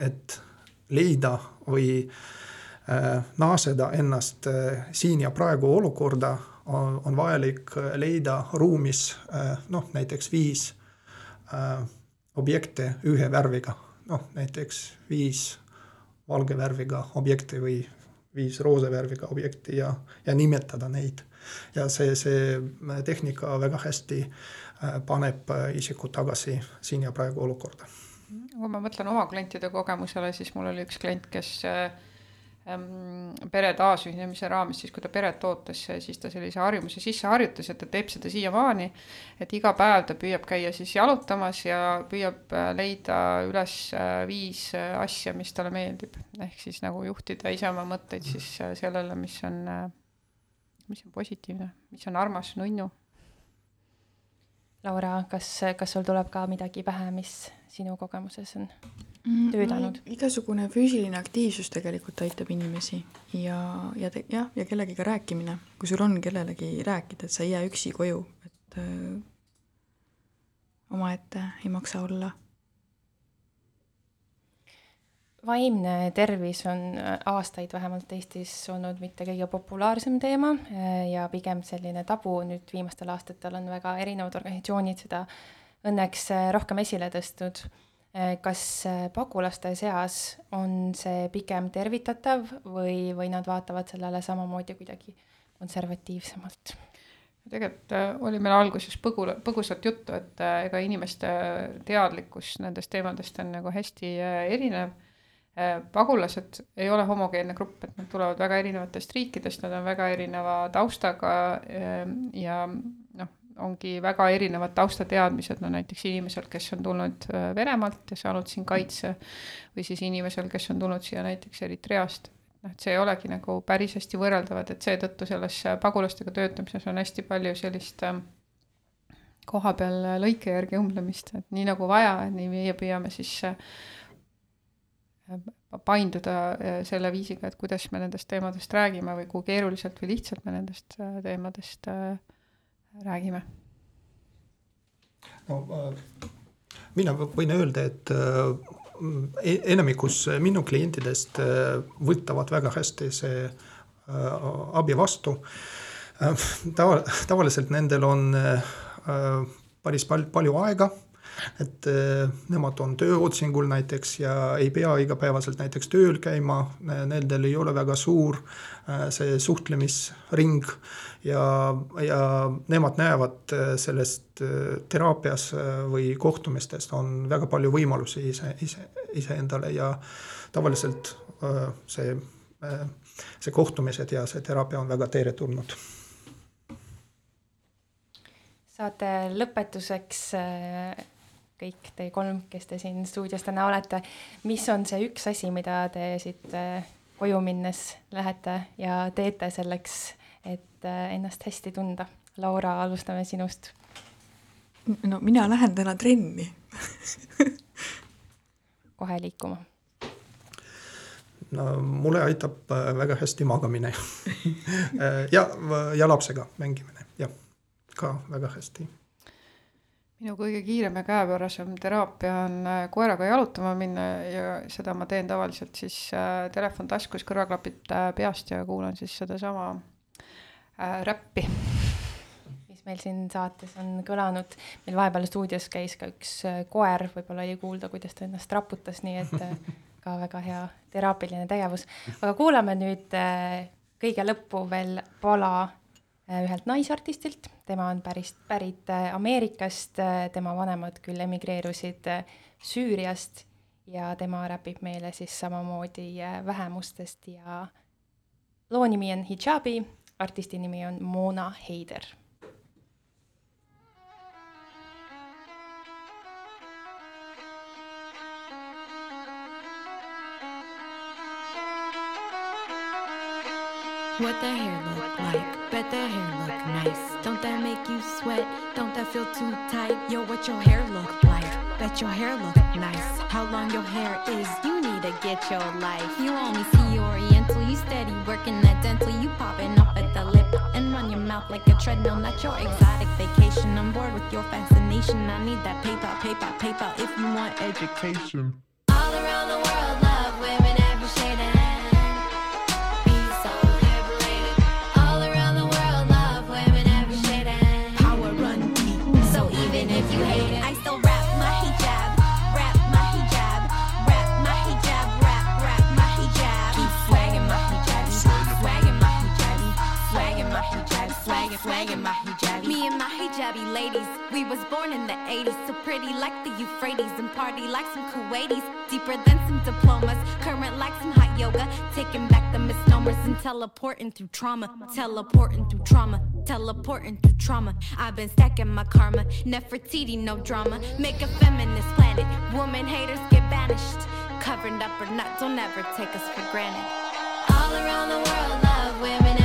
et leida või naaseda ennast siin ja praegu olukorda, on vajalik leida ruumis noh, näiteks viis objekte ühe värviga noh, näiteks viis valge värviga objekti või viis roosa värviga objekti ja, ja nimetada neid. ja see, see tehnika väga hästi äh, paneb äh, isiku tagasi siin ja praegu olukorda. kui ma mõtlen oma klientide kogemusele, siis mul oli üks klient, kes äh, pere taasühinemise raames, siis kui ta peret ootas, siis ta sellise harjumuse sisse harjutas, et ta teeb seda siiamaani. et iga päev ta püüab käia siis jalutamas ja püüab äh, leida üles äh, viis äh, asja, mis talle meeldib. ehk siis nagu juhtida ise oma mõtteid siis sellele, mis on, mis on positiivne, mis on armas, nunnu. Laura, kas, kas sul tuleb ka midagi pähe, mis sinu kogemuses on? Mm, töötanud? igasugune füüsiline aktiivsus tegelikult aitab inimesi ja, ja te, jah, ja kellegiga rääkimine, kui sul on kellelegi rääkida, et sa ei jää üksi koju, et öö, omaette ei maksa olla. vaimne tervis on aastaid vähemalt Eestis olnud mitte kõige populaarsem teema ja pigem selline tabu, nüüd viimastel aastatel on väga erinevad organisatsioonid seda õnneks rohkem esile tõstnud Äh, kas äh, pagulaste seas on see pigem tervitatav või, või nad vaatavad sellele samamoodi kuidagi konservatiivsemalt? tegelikult äh, oli meil alguses põgu, põgusalt juttu, et ega inimeste teadlikkus nendest teemadest on nagu hästi erinev. pagulased ei ole homogeenne grupp, et nad tulevad väga erinevatest riikidest, nad on väga erineva taustaga ja ongi väga erinevad taustateadmised, no näiteks inimesel, kes on tulnud äh, Venemaalt ja saanud siin kaitse, või siis inimesel, kes on tulnud siia näiteks Eritreast. noh, et see ei olegi nagu päris hästi võrreldavad, et seetõttu selles äh, pagulastega töötamises on hästi palju sellist ähm, koha peal lõike järgi õmblemist, et nii nagu vaja, nii meie püüame siis äh, painduda selle viisiga, et kuidas me nendest teemadest räägime või kui keeruliselt või lihtsalt me nendest teemadest äh, räägime? no äh, mina võin öelda, et äh, e-, enamikus minu klientidest äh, võtavad väga hästi see abi vastu. tava, tavaliselt nendel on päris pal-, palju aega et äh, nemad on tööotsingul näiteks ja ei pea igapäevaselt näiteks tööl käima, nendel ei ole väga suur äh, see suhtlemisring ja, ja nemad näevad sellest teraapias või kohtumistest on väga palju võimalusi ise, ise, iseendale ja tavaliselt see, see kohtumised ja see teraapia on väga teretulnud. Saate lõpetuseks kõik te kolm, kes te siin stuudios täna olete, mis on see üks asi, mida te siit äh, koju minnes lähete ja teete selleks, et äh, ennast hästi tunda? Laura, alustame sinust. no mina lähen täna trenni kohe liikuma? no mulle aitab äh, väga hästi magamine ja, ja lapsega mängimine, jah, ka väga hästi minu kõige kiirem ja käepärasem teraapia on äh, koeraga jalutama minna ja seda ma teen tavaliselt siis äh, telefon taskus, kõrvaklapid äh, peast ja kuulan siis sedasama räppi. mis meil siin saates on kõlanud, meil vahepeal stuudios käis ka üks koer, võib-olla oli kuulda, kuidas ta ennast raputas, nii et ka väga hea teraapiline tegevus. aga kuulame nüüd kõige lõppu veel pala ühelt naisartistilt, tema on päris, pärit äh, Ameerikast, äh, tema vanemad küll emigreerusid Süüriast ja tema räpib meile siis samamoodi vähemustest ja loo nimi on Hijabi, artisti nimi on Mona Heider What the hair look like? Bet the hair look nice. Don't that make you sweat? Don't that feel too tight? Yo, what your hair look like? Bet your hair look nice. How long your hair is? You need to get your life. You only see Oriental. You steady working that dental. You popping off at the lip and run your mouth like a treadmill. Not your exotic vacation. I'm bored with your fascination. I need that paper, paper, paper. If you want education. Hijabi ladies, we was born in the 80s, so pretty like the Euphrates and party like some Kuwaitis, deeper than some diplomas, current like some hot yoga, taking back the misnomers and teleporting through trauma, teleporting through trauma, teleporting through trauma. I've been stacking my karma, Nefertiti, no drama. Make a feminist planet, woman haters get banished. Covered up or not, don't ever take us for granted. all around the world, love women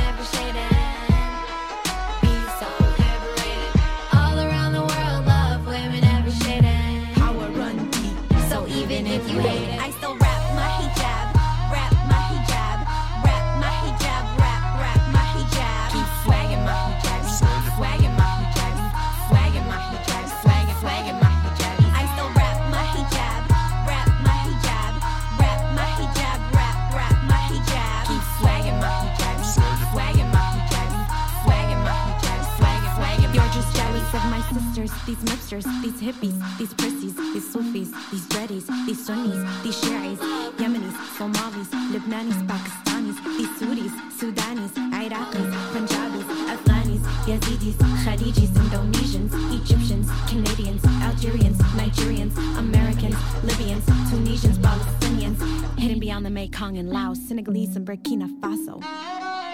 my sisters, these mipsters, these hippies, these prissies, these Sufis, these dreadies, these Sunnis, these Shiites, Yemenis, Somalis, Lebanese, Pakistanis, these Sudis, Sudanis, Iraqis, Punjabis, Afghanis, Yazidis, Khadijis, Indonesians, Egyptians, Canadians, Algerians, Nigerians, Americans, Libyans, Tunisians, Palestinians, hidden beyond the Mekong and Laos, Senegalese and Burkina Faso.